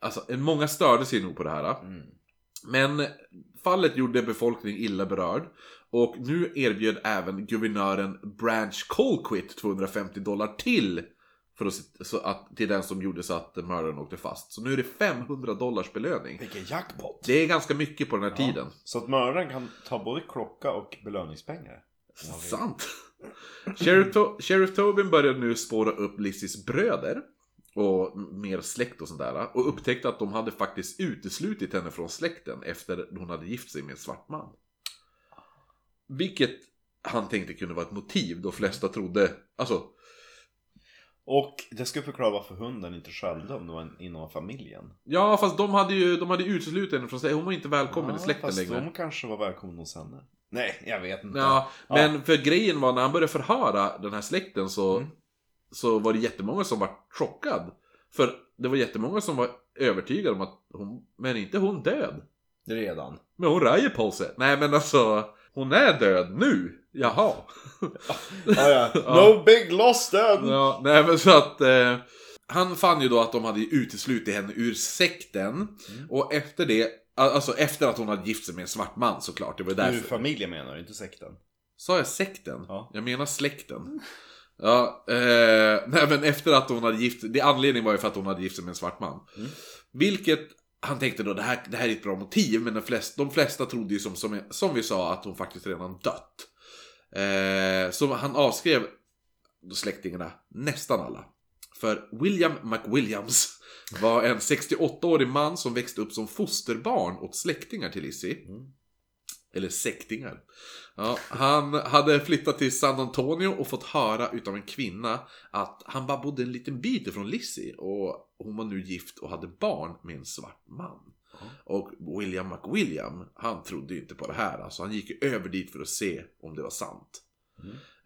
Alltså, många störde sig nog på det här. Mm. Men fallet gjorde befolkningen illa berörd. Och nu erbjöd även guvernören Branch Colquitt 250 dollar till. För att, så att, till den som gjorde så att mördaren åkte fast. Så nu är det 500 dollars belöning. Vilken jackpot. Det är ganska mycket på den här tiden. Så att mördaren kan ta både klocka och belöningspengar. Sant. Sheriff, to- Sheriff Tobin började nu spåra upp Lizzies bröder. Och mer släkt och sånt där. Och upptäckte att de hade faktiskt uteslutit henne från släkten efter hon hade gift sig med en svart man. Vilket han tänkte kunde vara ett motiv då flesta trodde, alltså Och det ska förklara varför hunden inte skällde om det var inom familjen. Ja fast de hade ju de hade uteslutit henne från släkten, hon var inte välkommen i släkten fast längre. de kanske var välkomna hos henne. Nej, jag vet inte. Ja, men för grejen var när han började förhöra den här släkten så, Mm. så var det jättemånga som var chockad. För det var jättemånga som var övertygade om att hon, men inte hon död. Redan. Men hon röjer på sig. Nej men alltså, Hon är död nu? Jaha. Ja, ja. No big loss then! Ja, nej men så att... Eh, han fann ju då att de hade uteslutit henne ur sekten. Och efter det, alltså efter att hon hade gift sig med en svart man såklart. Det var Ur därför. familjen menar du, inte sekten? Sa jag sekten? Ja. Jag menar släkten. Ja, eh, nej men efter att hon hade gift det Anledningen var ju för att hon hade gift sig med en svart man. Mm. Vilket han tänkte då, det här, det här är ett bra motiv, men de flesta, de flesta trodde ju som, som, som vi sa att hon faktiskt redan dött. Eh, så han avskrev släktingarna, nästan alla. För William McWilliams var en 68-årig man som växte upp som fosterbarn åt släktingar till Lizzie. Mm. Eller sektingar. Ja, han hade flyttat till San Antonio och fått höra utav en kvinna att han bara bodde en liten bit ifrån Lizzie och hon var nu gift och hade barn med en svart man. Och William McWilliam, han trodde ju inte på det här. Alltså han gick över dit för att se om det var sant.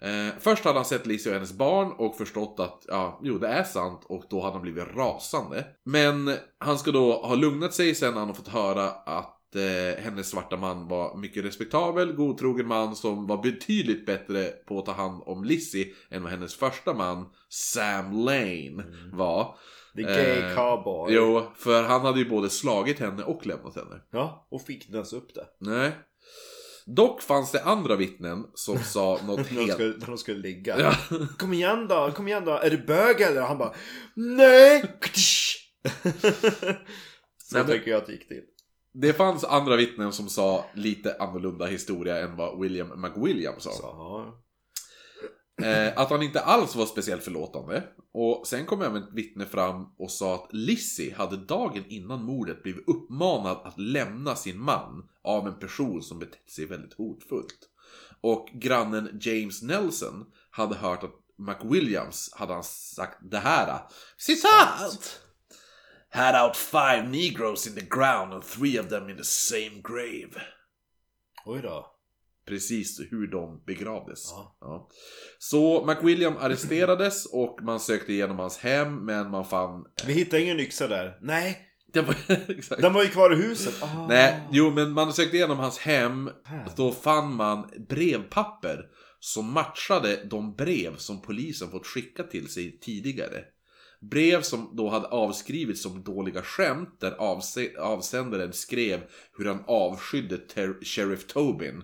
Eh, först hade han sett Lizzie och hennes barn och förstått att, ja, jo det är sant och då hade han blivit rasande. Men han ska då ha lugnat sig sen när han har fått höra att eh, hennes svarta man var mycket respektabel, godtrogen man som var betydligt bättre på att ta hand om Lizzie än vad hennes första man, Sam Lane, var. The gay Eh, cowboy. Jo, för han hade ju både slagit henne och lämnat henne. Ja, och fick inte ens upp det. Nej. Dock fanns det andra vittnen som sa [laughs] något När de helt... skulle, när de skulle ligga. Ja. Kom igen då, kom igen då. Är du bög eller? Han bara Nej! [laughs] [laughs] Så Nej, men- tycker jag att det gick till. Det fanns andra vittnen som sa lite annorlunda historia än vad William McWilliam sa. Så. Eh, att han inte alls var speciellt förlåtande. Och sen kom även ett vittne fram och sa att Lizzie hade dagen innan mordet blivit uppmanad att lämna sin man av en person som betett sig väldigt hotfullt. Och grannen James Nelson hade hört att McWilliams hade han sagt det här. Citat! Had out five negroes in the ground and three of them in the same grave. Oj då. Precis hur de begravdes. Ja. Ja. Så McWilliam arresterades och man sökte igenom hans hem men man fann... Vi hittade ingen yxa där. Nej, Det var... [laughs] Den var ju kvar i huset. Ah. Nej, jo men man sökte igenom hans hem. Då fann man brevpapper som matchade de brev som polisen fått skicka till sig tidigare. Brev som då hade avskrivits som dåliga skämt där avse- avsändaren skrev hur han avskydde ter- Sheriff Tobin.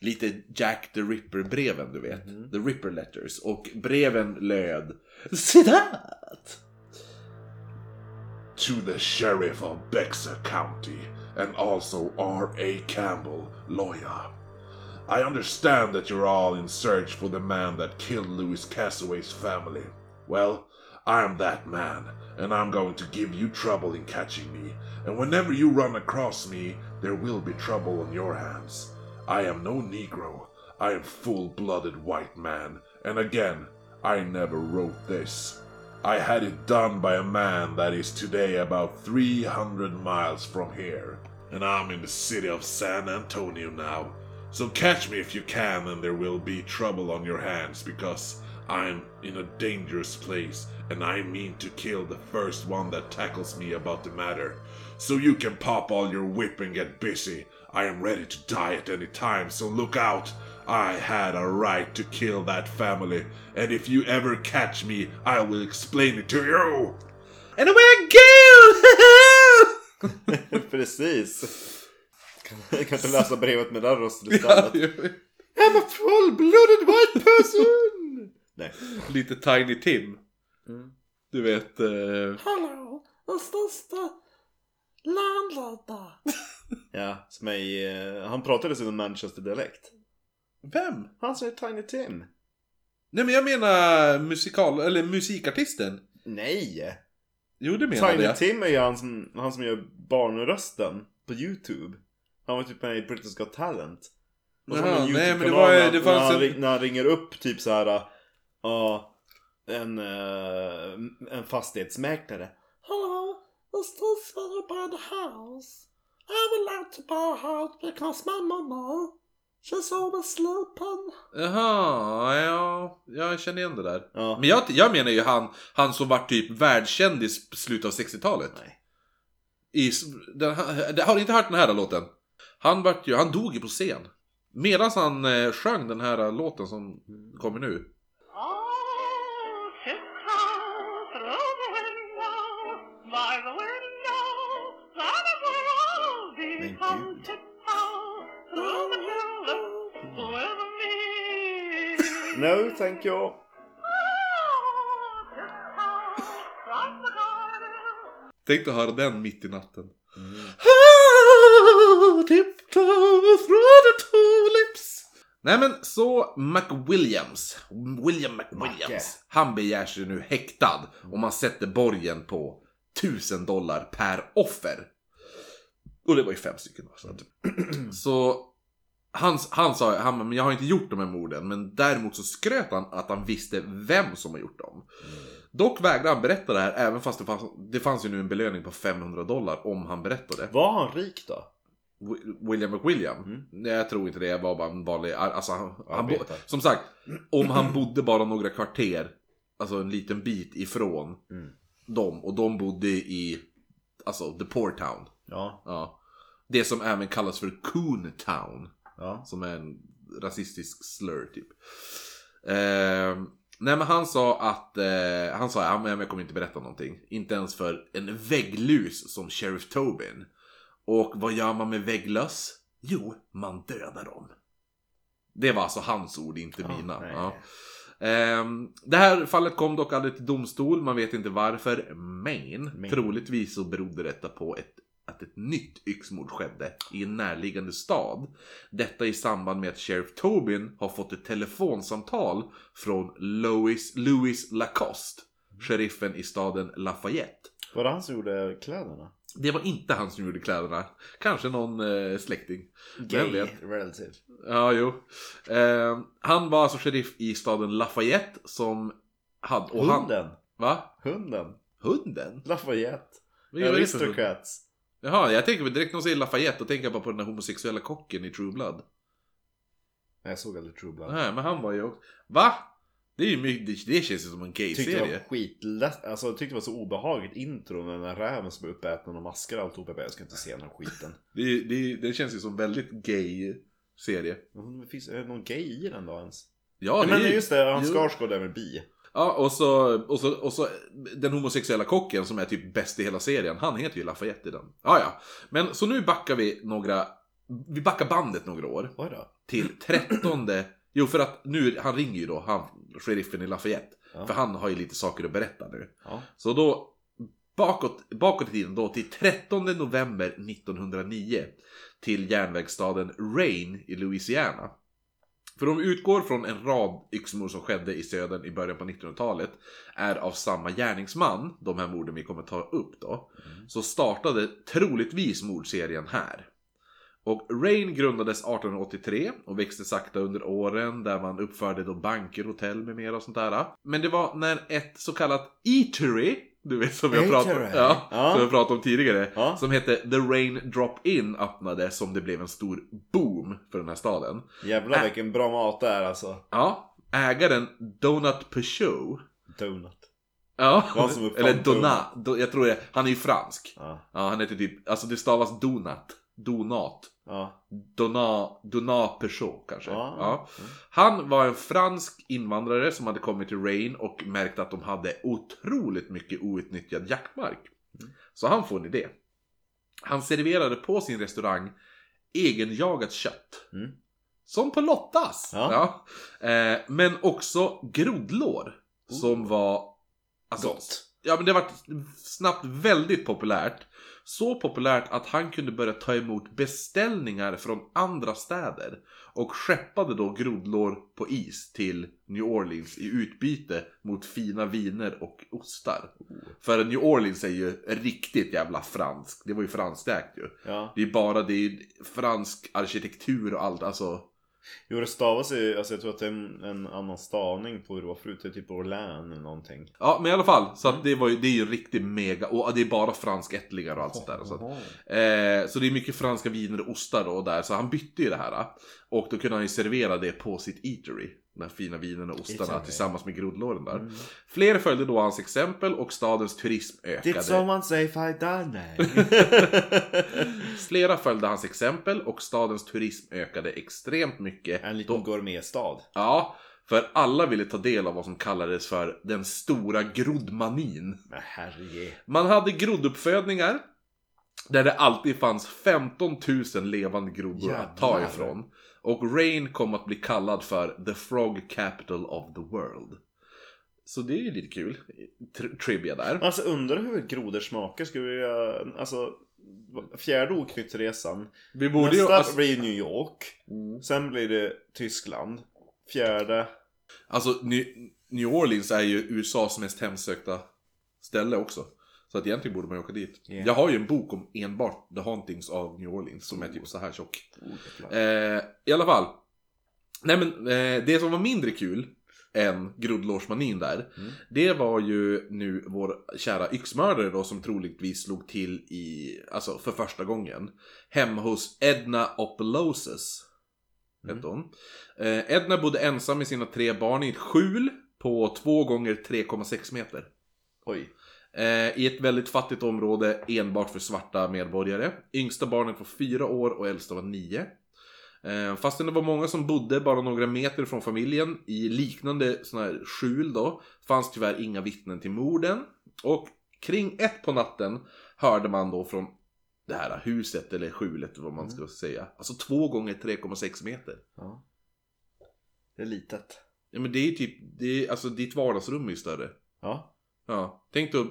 Lite Jack the Ripper-breven du vet. The Ripper letters. Och breven löd Citat! to the sheriff of Bexar County and also R.A. Campbell, lawyer. I understand that you're all in search for the man that killed Louis Cassaway's family. Well, I am that man, and I'm going to give you trouble in catching me. And whenever you run across me, there will be trouble on your hands. I am no Negro. I am full-blooded white man, and again, I never wrote this. I had it done by a man that is today about 300 miles from here. And I'm in the city of San Antonio now. So catch me if you can, and there will be trouble on your hands because I'm in a dangerous place and I mean to kill the first one that tackles me about the matter. So you can pop all your whip and get busy. I am ready to die at any time, so look out. I had a right to kill that family, and if you ever catch me, I will explain it to you. And away I go! Precis. Kan, kan inte läsa brevet med den rösten ja, istället. ju. I'm a full-blooded white person! Nej. Lite Tiny Tim. Mm. Du vet... Eh... Hallå, den största landlöda. [laughs] Ja, som är i, eh, han pratar dessutom Manchester-dialekt. Vem? Han som är Tiny Tim. Nej men jag menar musikal... Eller musikartisten. Nej! Jo det menade Tiny jag. Tim är ju han som, han som gör barnrösten på YouTube. Han var typ med i British Got Talent. Och så har Jaha, han en nej, men det YouTube-kanal var- när- det fanns när, han, en- när han ringer upp typ så här. Ja, en, eh, en fastighetsmäklare. Hello, is this buy the house? I would like to buy a house because my mama, she's always sleeping. Jaha, ja. Jag känner igen det där. Ja. Men jag, jag menar ju han, han som var typ världskändis på slutet av 60-talet. Nej. I, den, har du inte hört den här låten? Han, vart ju, han dog ju på scen. Medan han eh, sjöng den här låten som kommer nu. No, thank you. Tänk dig höra den mitt i natten. Mm. Tiptoe through the tulips. Nej men så McWilliams, William McWilliams, Macke. han begär sig nu häktad och man sätter borgen på 1000 dollar per offer. Och det var ju fem stycken. Så, att, så han, han sa, han, men jag har inte gjort de här morden, men däremot så skröt han att han visste vem som har gjort dem. Dock vägrade han berätta det här, även fast det fanns, det fanns ju nu en belöning på 500 dollar om han berättade. Var han rik då? Wi- William McWilliam? Mm. Nej, jag tror inte det. Jag var bara en vanlig... Alltså, han, han bo, som sagt, om han bodde bara några kvarter, alltså en liten bit ifrån Mm. dem, och de bodde i, alltså, the poor town. Ja, Ja. Det som även kallas för Coon Town. Ja. Som är en rasistisk slur typ. Eh, nej men han sa att, eh, han sa ja, men jag kommer inte berätta någonting. Inte ens för en vägglus som Sheriff Tobin. Och vad gör man med vägglöss? Jo, man dödar dem. Det var alltså hans ord, inte Ja, mina. Ja. Ehm, det här fallet kom dock aldrig till domstol, man vet inte varför. Men, Men. troligtvis så berodde detta på ett, att ett nytt yxmord skedde i en närliggande stad. Detta i samband med att Sheriff Tobin har fått ett telefonsamtal från Louis, Louis Lacoste, sheriffen i staden Lafayette. Var det han som gjorde kläderna? Det var inte han som gjorde kläderna. Kanske någon eh, släkting. Gay relative. Ja, jo. Eh, han var alltså sheriff i staden Lafayette som hade... Och han, Hunden. va? Hunden. Hunden? Lafayette. Aristocrats. Jaha, jag tänker direkt när de säger Lafayette, då tänker jag bara på den där homosexuella kocken i True Blood. Nej, Jag såg aldrig True Blood. Nej, men han var ju också... Va? Det är ju mycket, det, känns ju som en Tyckte det gay-serie. var skitlätt, alltså jag tyckte det var så obehagligt intro med den där räven som blev uppäten och maskar och alltihop. Jag ska inte se den här skiten. [laughs] Det, det, det känns ju som väldigt gay-serie. Finns är det någon gay i den då ens? Ja, det men är ju- just det, Hans jo. Skarsgård är väl bi? Ja, och så, och, så, och så den homosexuella kocken som är typ bäst i hela serien, han heter ju Lafayette i den. Ja, ja. Men så nu backar vi några, vi backar bandet några år. Oj då. Till 13 Jo, för att nu, han ringer ju då, han, sheriffen i Lafayette. Ja. För han har ju lite saker att berätta nu. Ja. Så då, bakåt, bakåt i tiden då, till 13 november 1909. Till järnvägsstaden Rain i Louisiana. För de utgår från en rad yxmord som skedde i södern i början på 1900-talet. Är av samma gärningsman, de här morden vi kommer ta upp då. Så startade troligtvis mordserien här. Och Rain grundades 1883 och växte sakta under åren där man uppförde då banker, hotell med mera och sånt där. Men det var när ett så kallat eatery, du vet som pratat, Eatery. ja, Ja. Som om tidigare, Ja. som hette The Rain Drop-In öppnade som det blev en stor boom för den här staden. Jävlar Äh. vilken bra mat det är alltså. Ja, ägaren Donat Peugeot Donut. Ja, [laughs] eller Donat, do, jag tror det, han är ju fransk. Ja. Ja, han heter typ, alltså det stavas Donat. Donat. Ja. Donat, Donat Peugeot kanske. Ja. Ja. Han var en fransk invandrare som hade kommit till Rain och märkte att de hade otroligt mycket outnyttjad jaktmark. Mm. Så han får en idé. Han serverade på sin restaurang egenjagat kött. Mm. Som på Lottas! Eh, men också grodlår. Som var... Alltså, Gott. Ja men det var snabbt väldigt populärt. Så populärt att han kunde börja ta emot beställningar från andra städer. Och skeppade då grodlår på is till New Orleans i utbyte mot fina viner och ostar. För New Orleans är ju riktigt jävla fransk. Det var ju franskägt ju. Ja. Det är bara det är fransk arkitektur och allt. Alltså, Jo det stavas ju, alltså jag tror att det är en, en annan stavning på hur det var förut. Det är typ Orlän eller någonting. Ja, men i alla fall. Så att det, var ju, det är ju en riktig mega... Och det är bara franskättlingar och allt sånt där. Så, att, eh, så det är mycket franska viner och ostar och där. Så han bytte ju det här. Och då kunde han ju servera det på sitt eatery. De här fina vinerna och ostarna tillsammans med groddlåren där. Mm. Fler följde då hans exempel och stadens turism Did ökade. someone say I die? [laughs] Flera följde hans exempel och stadens turism ökade extremt mycket. en liten Då- gourmetstad. Ja, för alla ville ta del av vad som kallades för den stora groddmanin. Man hade grodduppfödningar där det alltid fanns 15 000 levande groddor att ta ifrån. Och Rain kom att bli kallad för The Frog Capital of the World. Så det är ju lite kul. Tri- trivia där. Alltså undrar hur grodor smakar. Ska vi alltså fjärde oknyttresan. Vi borde ju... Nästa Alltså, blir New York. Sen blir det Tyskland. Fjärde. alltså New New Orleans är ju USAs mest hemsökta ställe också. Så att egentligen borde man ju åka dit. Ja. Jag har ju en bok om enbart The Hauntings of New Orleans som är typ så här tjock. Oh, Eh, I alla fall. Nej men eh, det som var mindre kul än groddlårsmanin där. Mm. Det var ju nu vår kära yxmördare då som troligtvis slog till i, alltså för första gången. Hemma hos Edna Opelosus. Mm. Hette hon. Eh, Edna bodde ensam med sina tre barn i ett skjul på 2 gånger 3,6 meter. Oj. Eh, I ett väldigt fattigt område enbart för svarta medborgare. Yngsta barnet var fyra år och äldsta var nio. Eh, fastän det var många som bodde bara några meter från familjen i liknande såna här skjul då, fanns tyvärr inga vittnen till morden. Och kring ett på natten hörde man då från det här huset eller skjulet vad man ska säga. Alltså två gånger 3,6 meter. Ja. Det är litet. Ja men det är typ, det är, alltså ditt vardagsrum är ju större. Ja. Ja, tänk dig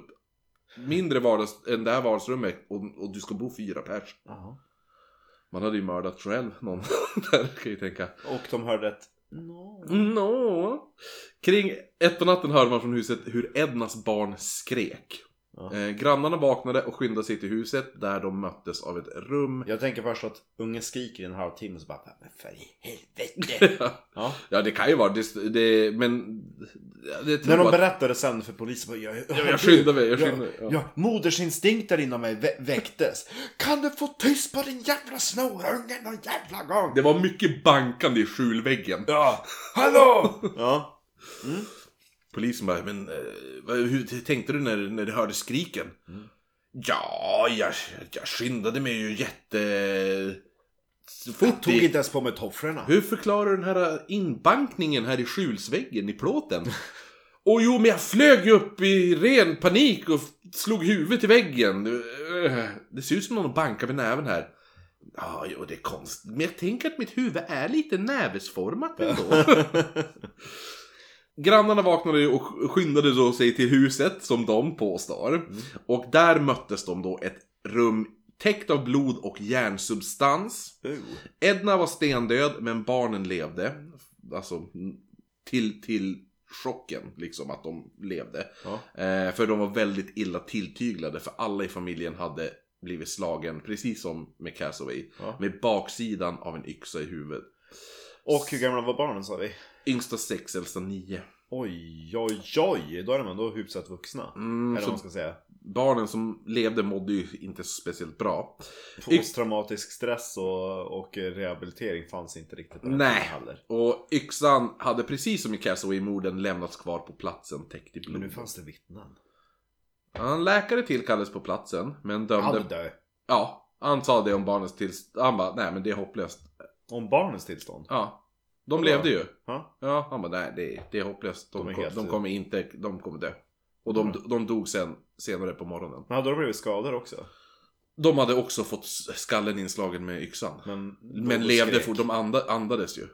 mindre vardags än det här vardagsrummet och, och du ska bo fyra pers. Jaha. Man hade ju mördat själv någon [laughs] där kan jag tänka. Och de hörde ett no. Nå. Kring ett på natten hörde man från huset hur Ednas barn skrek. Ja. Eh, grannarna vaknade och skyndade sig till huset där de möttes av ett rum. Jag tänker först att ungen skriker i en halvtimme och så bara Men för i helvete. [laughs] Ja. ja det kan ju vara det, det men... Det När de att- berättade sen för polisen bara, jag, Ja, jag skyndar mig, jag Ja, skyndar ja. ja, modersinstinkter inom mig vä- väcktes. Kan du få tyst på din jävla snorunge någon jävla gång? Det var mycket bankande i skjulväggen. Ja, [laughs] hallå! ja. Polisen bara, men eh, hur tänkte du när, när du hörde skriken? Mm. Ja, jag, jag skyndade mig ju jätte... fort Jag tog i- inte ens på mig tofflorna. Hur förklarar du den här inbankningen här i skjulsväggen i plåten? [laughs] Och jo, men jag flög ju upp i ren panik och slog huvudet i väggen. Eh, Det ser ut som någon bankar med näven här. Ja, jo, det är konstigt. Men jag tänker att mitt huvud är lite nävesformat ändå. [laughs] [laughs] Grannarna vaknade ju och skyndade då sig till huset, som de påstår. Och där möttes de då ett rum täckt av blod och järnsubstans. Oh. Edna var stendöd, men barnen levde. Alltså, mm, till, till chocken, liksom, att de levde. Ja. Eh, för de var väldigt illa tilltyglade, för alla i familjen hade blivit slagen, precis som med Castaway, Ja. med baksidan av en yxa i huvudet. Och hur gamla var barnen sa vi? Yngsta sex, äldsta nio. Oj, oj, oj. Då är de ändå hyfsat vuxna. Mm, Eller vad man ska säga. barnen som levde mådde ju inte speciellt bra. Posttraumatisk stress och, och rehabilitering fanns inte riktigt Nej. heller. Och yxan hade precis som i Castaway-morden lämnats kvar på platsen täckt i blod. Men nu fanns det vittnen. En läkare tillkallades på platsen, men dömde... Han dö. Ja, han sa det om barnens tillstånd. Han bara, nej men det är hopplöst. Om barnens tillstånd. Ja. De Vadå? levde ju. Ja. Ja, han bara, nej det är, det är hopplöst. De De, kom, de kommer inte, de kommer dö. Och de, de dog sen, senare på morgonen. Men hade de blivit skadade också? De hade också fått skallen inslagen med yxan. Men, Men levde fort, de anda, andades ju.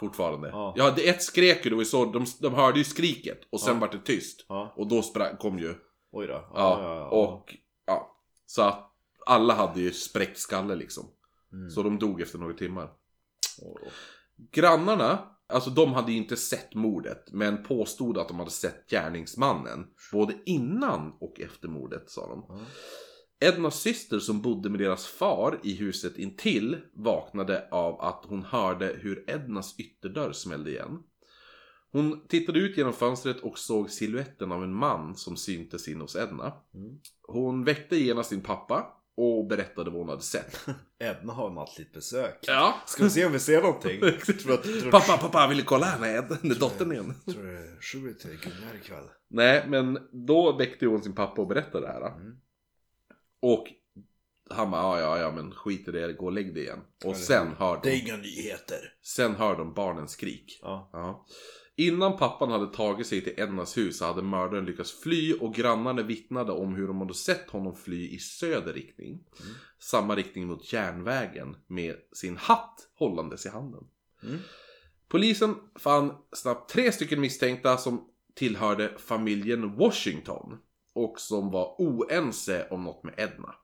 Fortfarande. Ja. Ja, det ett skrek ju, det var så, de, de hörde ju skriket. Och sen Ja. vart det tyst. Ja, Och då sprang, kom ju oj då. Ja, och ja. Så att alla hade ju spräckt skalle liksom. Mm. Så de dog efter några timmar. Åh. Grannarna, alltså de hade ju inte sett mordet, men påstod att de hade sett gärningsmannen. Både innan och efter mordet, sa de. Ednas syster som bodde med deras far i huset intill vaknade av att hon hörde hur Ednas ytterdörr smällde igen. Hon tittade ut genom fönstret och såg siluetten av en man som syntes in hos Edna. Mm. Hon väckte genast sin pappa och berättade vad hon hade sett. [laughs] Edna har nattligt besök. Ja. Ska vi se om vi ser någonting? [laughs] tror att, tror, Pappa, pappa, vill du kolla här med Ed? Dottern igen. tror det är sju till Gunnar ikväll. Nej, men då väckte hon sin pappa och berättade det här. Mm. Och han bara, ja, ja, ja, men skit i det, gå och lägg dig igen. Och sen hör Det är de, inga nyheter. sen hör de barnens skrik. Ja. Ja. Innan pappan hade tagit sig till Ednas hus hade mördaren lyckats fly och grannarna vittnade om hur de hade sett honom fly i söder riktning. Samma riktning mot järnvägen med sin hatt hållandes i handen. Mm. Polisen fann snabbt tre stycken misstänkta som tillhörde familjen Washington och som var oense om något med Edna.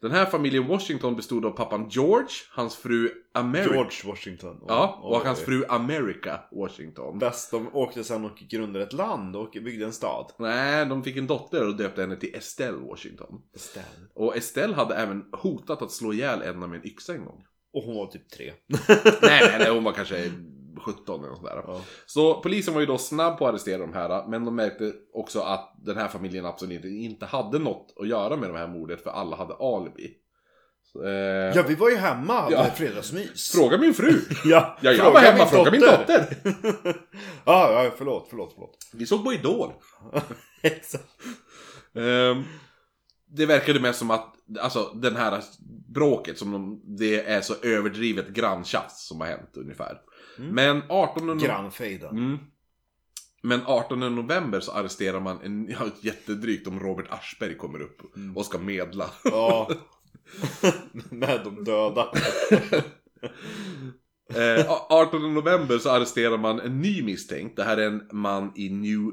Den här familjen Washington bestod av pappan George, hans fru America. George Washington. Ja, och hans och fru America Washington. Bäst, de åkte sen och grundade ett land och byggde en stad. Nej, de fick en dotter och döpte henne till Estelle Washington. Estelle. Och Estelle hade även hotat att slå ihjäl Edna med en yxa en gång. Och hon var typ tre. nej, nej, nej, hon var kanske 17 eller något sådär. Ja. Så polisen var ju då snabb på att arrestera de här, men de märkte också att den här familjen absolut inte hade något att göra med det här mordet, för alla hade alibi. Så, eh, ja, vi var ju hemma Ja. med fredagsmys. Fråga min fru! [laughs] Ja, Ja, jag fråga var hemma, fråga min dotter! [laughs] ja, ja, förlåt, förlåt, förlåt. Vi såg på Idol. [laughs] Exakt. Ehm, det verkade mest som att, alltså den här bråket som de, det är så överdrivet granntjafs som har hänt ungefär. Mm. Men 18 no- Grannfejden. Mm. Men 18 november så arresterar man en, [laughs] ja, jättedrygt om Robert Aschberg kommer upp och ska medla. Ja. [laughs] [laughs] med de döda. Eh, 18 november så arresterar man en ny misstänkt. Det här är en man i New,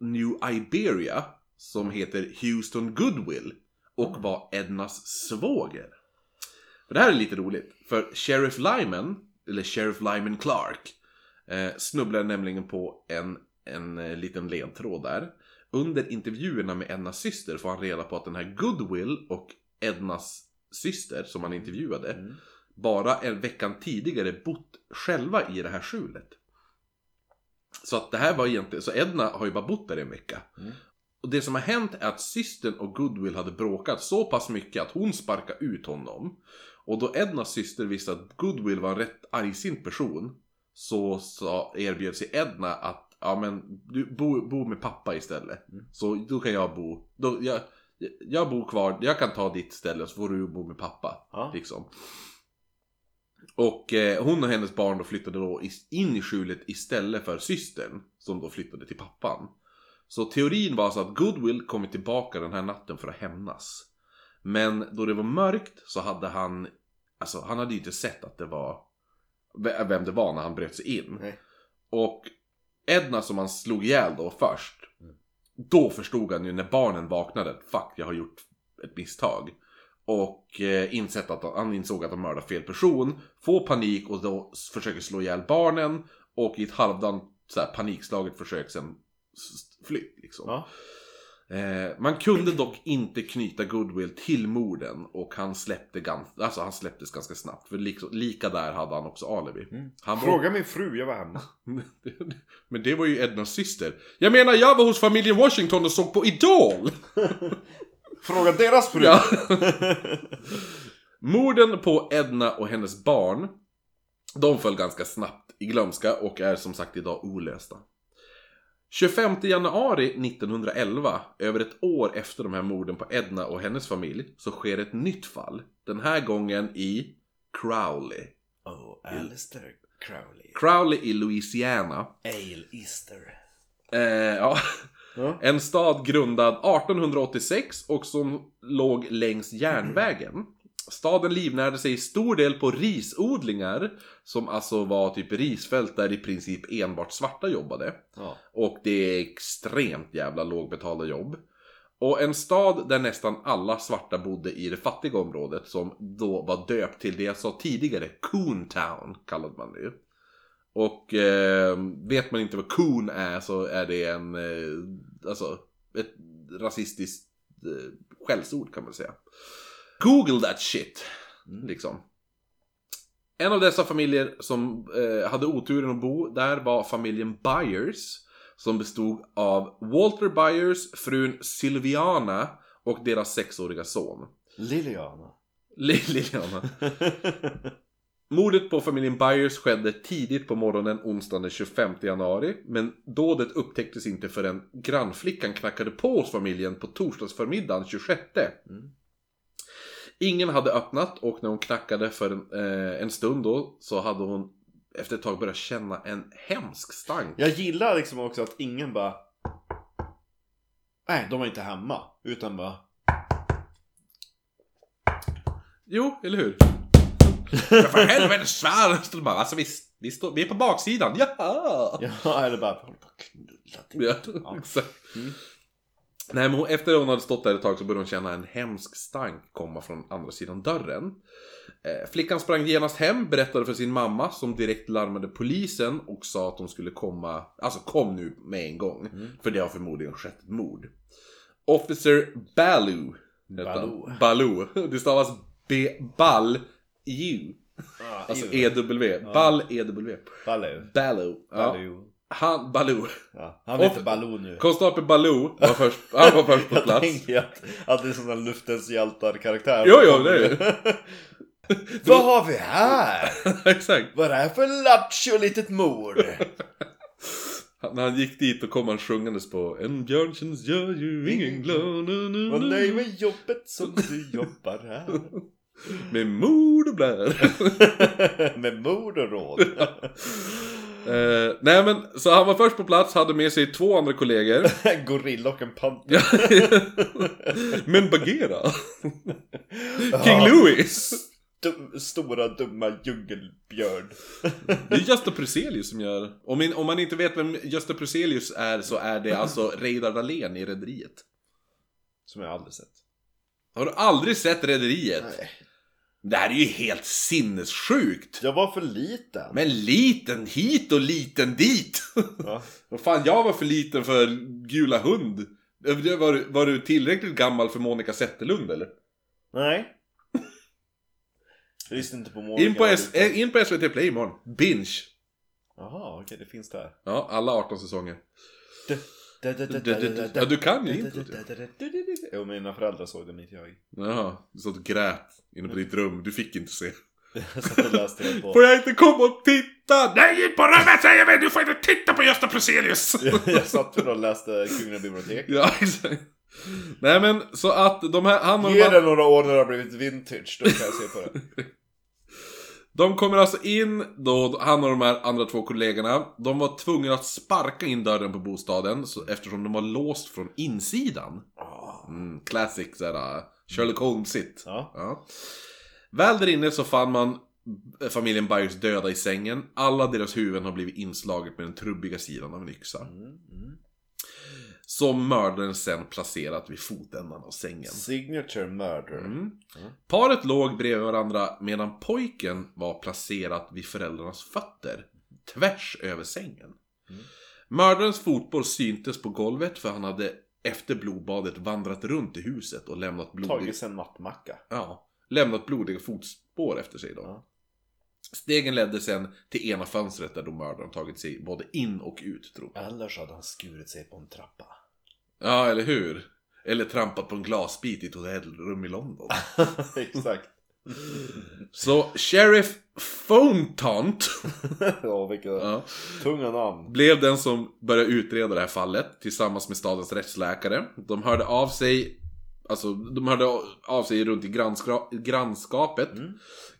New Iberia som heter Houston Goodwill och var Ednas svåger. För det här är lite roligt, för Sheriff Lyman, eller Sheriff Lyman Clark, eh, snubblar nämligen på en, en eh, liten ledtråd där. Under intervjuerna med Ednas syster får han reda på att den här Goodwill och Ednas syster som han intervjuade Mm. bara en veckan tidigare bott själva i det här skjulet. Så att det här var egentligen, så Edna har ju bara bott där i en vecka. Mm. Och det som har hänt är att systern och Goodwill hade bråkat så pass mycket att hon sparkade ut honom. Och då Ednas syster visste att Goodwill var en rätt argsint person så, så erbjöd sig Edna att ja men du bo, bo med pappa istället. Mm. Så då kan jag bo, då, jag, jag bor kvar, jag kan ta ditt ställe så får du bo med pappa. Ja. Liksom. Och eh, hon och hennes barn då flyttade då in i skjulet istället för systern som då flyttade till pappan. Så teorin var alltså att Goodwill kommit tillbaka den här natten för att hämnas. Men då det var mörkt så hade han, alltså han hade ju inte sett att det var, vem det var när han bröt sig in. Nej. Och Edna som han slog ihjäl då först, då förstod han ju när barnen vaknade, fuck jag har gjort ett misstag. Och eh, insett att han, insåg att han mördade fel person, får panik och då försöker slå ihjäl barnen och i ett halvdant så här, panikslaget försök sen fly. Liksom. Ja. Eh, man kunde dock inte knyta Goodwill till morden och han, släppte gans- alltså, han släpptes ganska snabbt. För liksom, lika där hade han också alibi. Mm. Han var- Fråga min fru, jag var hemma. [laughs] Men det var ju Ednas syster. Jag menar, jag var hos familjen Washington och såg på Idol! [laughs] Fråga deras fru! Ja. [laughs] Morden på Edna och hennes barn, de föll ganska snabbt i glömska och är som sagt idag olösta. 25 januari 1911, över ett år efter de här morden på Edna och hennes familj, så sker ett nytt fall. Den här gången i Crowley. Oh, Alistair Crowley. Crowley i Louisiana. Ale Easter. Eh, ja. Ja. En stad grundad 1886 och som låg längs järnvägen. Staden livnärde sig i stor del på risodlingar, som alltså var typ risfält där i princip enbart svarta jobbade. Ja. Och det är extremt jävla lågbetalda jobb. Och en stad där nästan alla svarta bodde i det fattiga området som då var döpt till det jag sa tidigare, Coontown kallade man det ju. Och eh, vet man inte vad coon är så är det en, eh, alltså ett rasistiskt eh, skällsord kan man säga. Google that shit, liksom. En av dessa familjer som eh, hade oturen att bo där var familjen Byers. Som bestod av Walter Byers, frun Sylviana och deras sexåriga son. Liliana. Li- Liliana. Mordet på familjen Byers skedde tidigt på morgonen onsdagen den 25 januari. Men dådet upptäcktes inte förrän grannflickan knackade på hos familjen på torsdagsförmiddagen 26. Mm. Ingen hade öppnat och när hon knackade för en, eh, en stund då så hade hon efter ett tag börjat känna en hemsk stank. Jag gillar liksom också att ingen bara... Nej, de var inte hemma. Utan bara... Jo, eller hur? Ja, för helvete svär! Bara, Alltså vi, vi, står, vi är på baksidan, jaha! Ja, eller bara... Håller på att knulla till. Ja, [laughs] exakt. Nej, men efter hon hade stått där ett tag så började hon känna en hemsk stank komma från andra sidan dörren. Eh, flickan sprang genast hem, berättade för sin mamma som direkt larmade polisen och sa att de skulle komma, alltså kom nu med en gång. För det har förmodligen skett ett mord. Officer Baloo. Baloo. Baloo. Det stavas B... Ball... U. Alltså EW. Ball EW. Baloo. Baloo. Ja. Baloo. Han, Baloo. Ja, han heter Baloo nu. Konstapel Baloo var först, han var först på Jag plats. tänker att, att det är där luftens hjältar-karaktär. Jo, jo, det är det. [laughs] Vad har vi här? [laughs] Exakt. Vad är det här för lattjo litet mord? [laughs] När han gick dit och kom han sjungandes på En björntjänst gör ju ingen glad nu. nöjd med jobbet som du jobbar här. Med mord och blär. med mord och råd. Eh, nej men, så han var först på plats, hade med sig två andra kollegor. [laughs] Gorilla och en panter. Men Bagheera. [laughs] King Louis. Dum, stora dumma djungelbjörn. [laughs] Det är Gösta Pruselius som gör... Om, in, om man inte vet vem Gösta Pruselius är så är det alltså Reidar Dahlén i Rederiet. Som jag aldrig sett. Har du aldrig sett Rederiet? Nej. Det här är ju helt sinnessjukt! Jag var för liten. Men liten hit och liten dit! Ja. Vad fan, jag var för liten för Gula Hund. Var, du- var du tillräckligt gammal för Monica Zetterlund eller? Nej. Jag lyssnade inte på Monica. In på, S- eh, in på SVT Play imorgon. Binge. Jaha, okej det finns där. Ja, alla 18 säsonger. Ja, du kan ju introt. Jo, mina föräldrar såg det, men inte jag. Jaha, du satt och grät inne på ditt rum. Du fick inte se. [laughs] Jag satt och läste det på... Får jag inte komma och titta? Nej, in på rummet säger vi! Du får inte titta på Gösta Pruselius! [laughs] Jag satt och läste Kungliga bibliotek. ja, exakt. Nej men, så att de här, han och Ge de, det några år när det har blivit vintage, då kan jag se på det. [laughs] de kommer alltså in då, han och de här andra två kollegorna. De var tvungna att sparka in dörren på bostaden så, eftersom de var låst från insidan. Mm, classic såhär, Sherlock Holmes-igt. Ja. Ja. Väl där inne så fann man familjen Byers döda i sängen. Alla deras huvuden har blivit inslaget med den trubbiga sidan av en yxa. Mm, mm. Som mördaren sen placerat vid fotändan av sängen. Signature murder. Mm. Paret låg bredvid varandra medan pojken var placerat vid föräldrarnas fötter. Tvärs över sängen. Mördarens fotboll syntes på golvet för han hade efter blodbadet vandrat runt i huset och lämnat blodiga, Tagit sig en nattmacka. ja, lämnat blodiga fotspår efter sig. Då. Ja. Stegen ledde sen till ena fönstret där då mördaren tagit sig både in och ut, tror jag. Eller så hade han skurit sig på en trappa. Ja, eller hur? Eller trampat på en glasbit i ett hotellrum i London. [laughs] Exakt. Så Sheriff Phonetont [laughs] ja, vilka ja, tunga namn. blev den som började utreda det här fallet tillsammans med stadens rättsläkare. De hörde av sig Alltså, de hörde av sig runt i grannskra- grannskapet.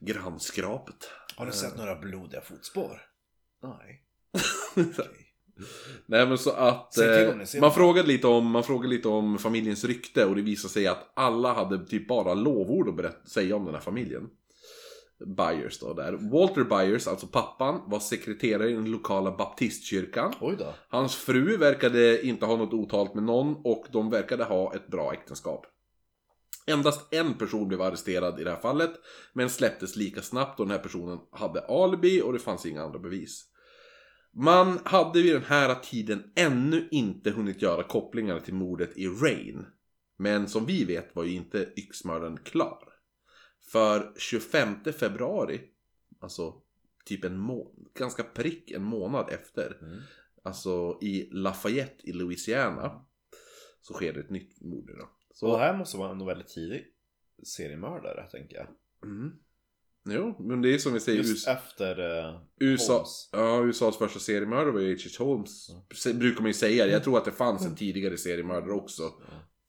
Grannskrapet. Har du sett några blodiga fotspår? Nej. [laughs] [laughs] Nej men så att eh, man, frågade lite om, man frågade lite om familjens rykte och det visade sig att alla hade typ bara lovord att berätta, säga om den här familjen. Byers då där. Walter Byers, alltså pappan, var sekreterare i den lokala baptistkyrkan. Hans fru verkade inte ha något otalt med någon och de verkade ha ett bra äktenskap. Endast en person blev arresterad i det här fallet, men släpptes lika snabbt och den här personen hade alibi och det fanns inga andra bevis. Man hade vid den här tiden ännu inte hunnit göra kopplingar till mordet i Rain. Men som vi vet var ju inte yxmördaren klar. För 25 februari, alltså typ en månad, ganska prick en månad efter, alltså i Lafayette i Louisiana, så sker det ett nytt mord då. Så, det här måste vara ändå väldigt tidigt. seriemördare, tänker jag. Mm. Jo, men det är som vi säger, Just US, efter eh, USA, Holmes. ja, USAs första seriemördare var ju H.H. Holmes. Se- Brukar man ju säga. Jag tror att det fanns en tidigare seriemördare också.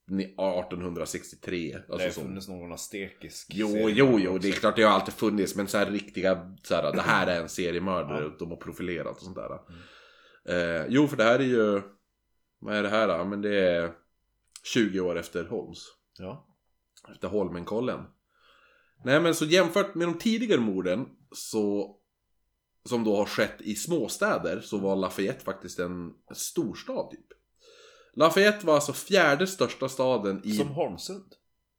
Ni- 1863. det Alltså har som... funnits någon astekisk Jo, jo, jo, det är klart det har alltid funnits. Men så här riktiga, så här, det här är en seriemördare. De har profilerat och sånt där. Eh, jo, för det här är ju, vad är det här då? Men det är 20 år efter Holmes. Ja. Efter Holmenkollen. Nej men så jämfört med de tidigare morden så som då har skett i småstäder så var Lafayette faktiskt en storstad typ. Lafayette var alltså fjärde största staden i, Som Holmsund.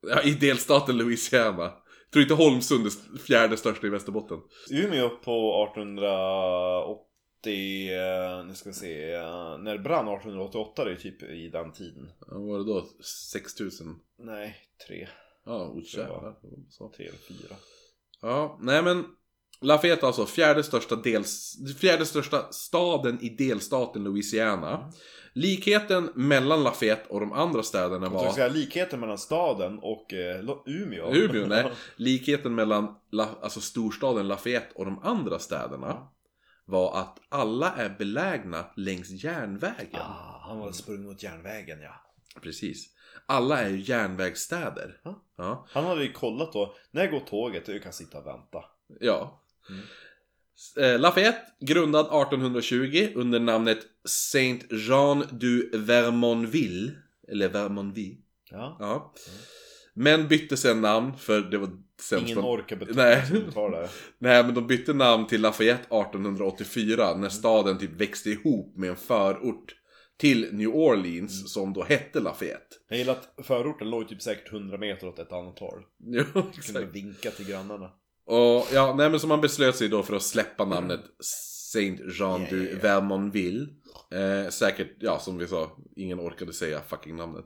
ja, i delstaten Louisiana. Jag tror inte Holmsund är fjärde största i Västerbotten. Umeå på 1880, eh, nu ska vi se, eh, när det brann 1888 det är typ i den tiden. Ja, Vad var det då? 6000? Nej, tre, Ja, oh, jävlar. Så. tre eller fyra. Ja, nej men Lafayette alltså, fjärde största, dels, fjärde största staden i delstaten Louisiana. Likheten mellan Lafayette och de andra städerna tror jag var... säga likheten mellan staden och eh, Umeå. Umeå, nej. [laughs] Likheten mellan La, alltså storstaden Lafayette och de andra städerna var att alla är belägna längs järnvägen. Ah, han var sprungen mot järnvägen ja. Precis. Alla är ju järnvägsstäder. Ja. Ja. Han hade ju kollat då, när går tåget? Du kan sitta och vänta. Ja. Mm. Eh, Lafayette, grundad 1820 under namnet Saint Jean du Vermonville. Eller Vermonville. Ja. Ja. Men bytte sen namn för det var sämst. Ingen orkar betala, Nej. betala. [laughs] Nej men de bytte namn till Lafayette 1884 när staden typ växte ihop med en förort till New Orleans som då hette Lafayette. Jag gillar att förorten låg typ säkert 100 meter åt ett annat håll. Kunde exakt. vinka till grannarna. Och ja, nej men så man beslöt sig då för att släppa namnet Saint Jean Ja, du ja, ja. Vermonville. Eh, säkert, ja som vi sa, ingen orkade säga fucking namnet.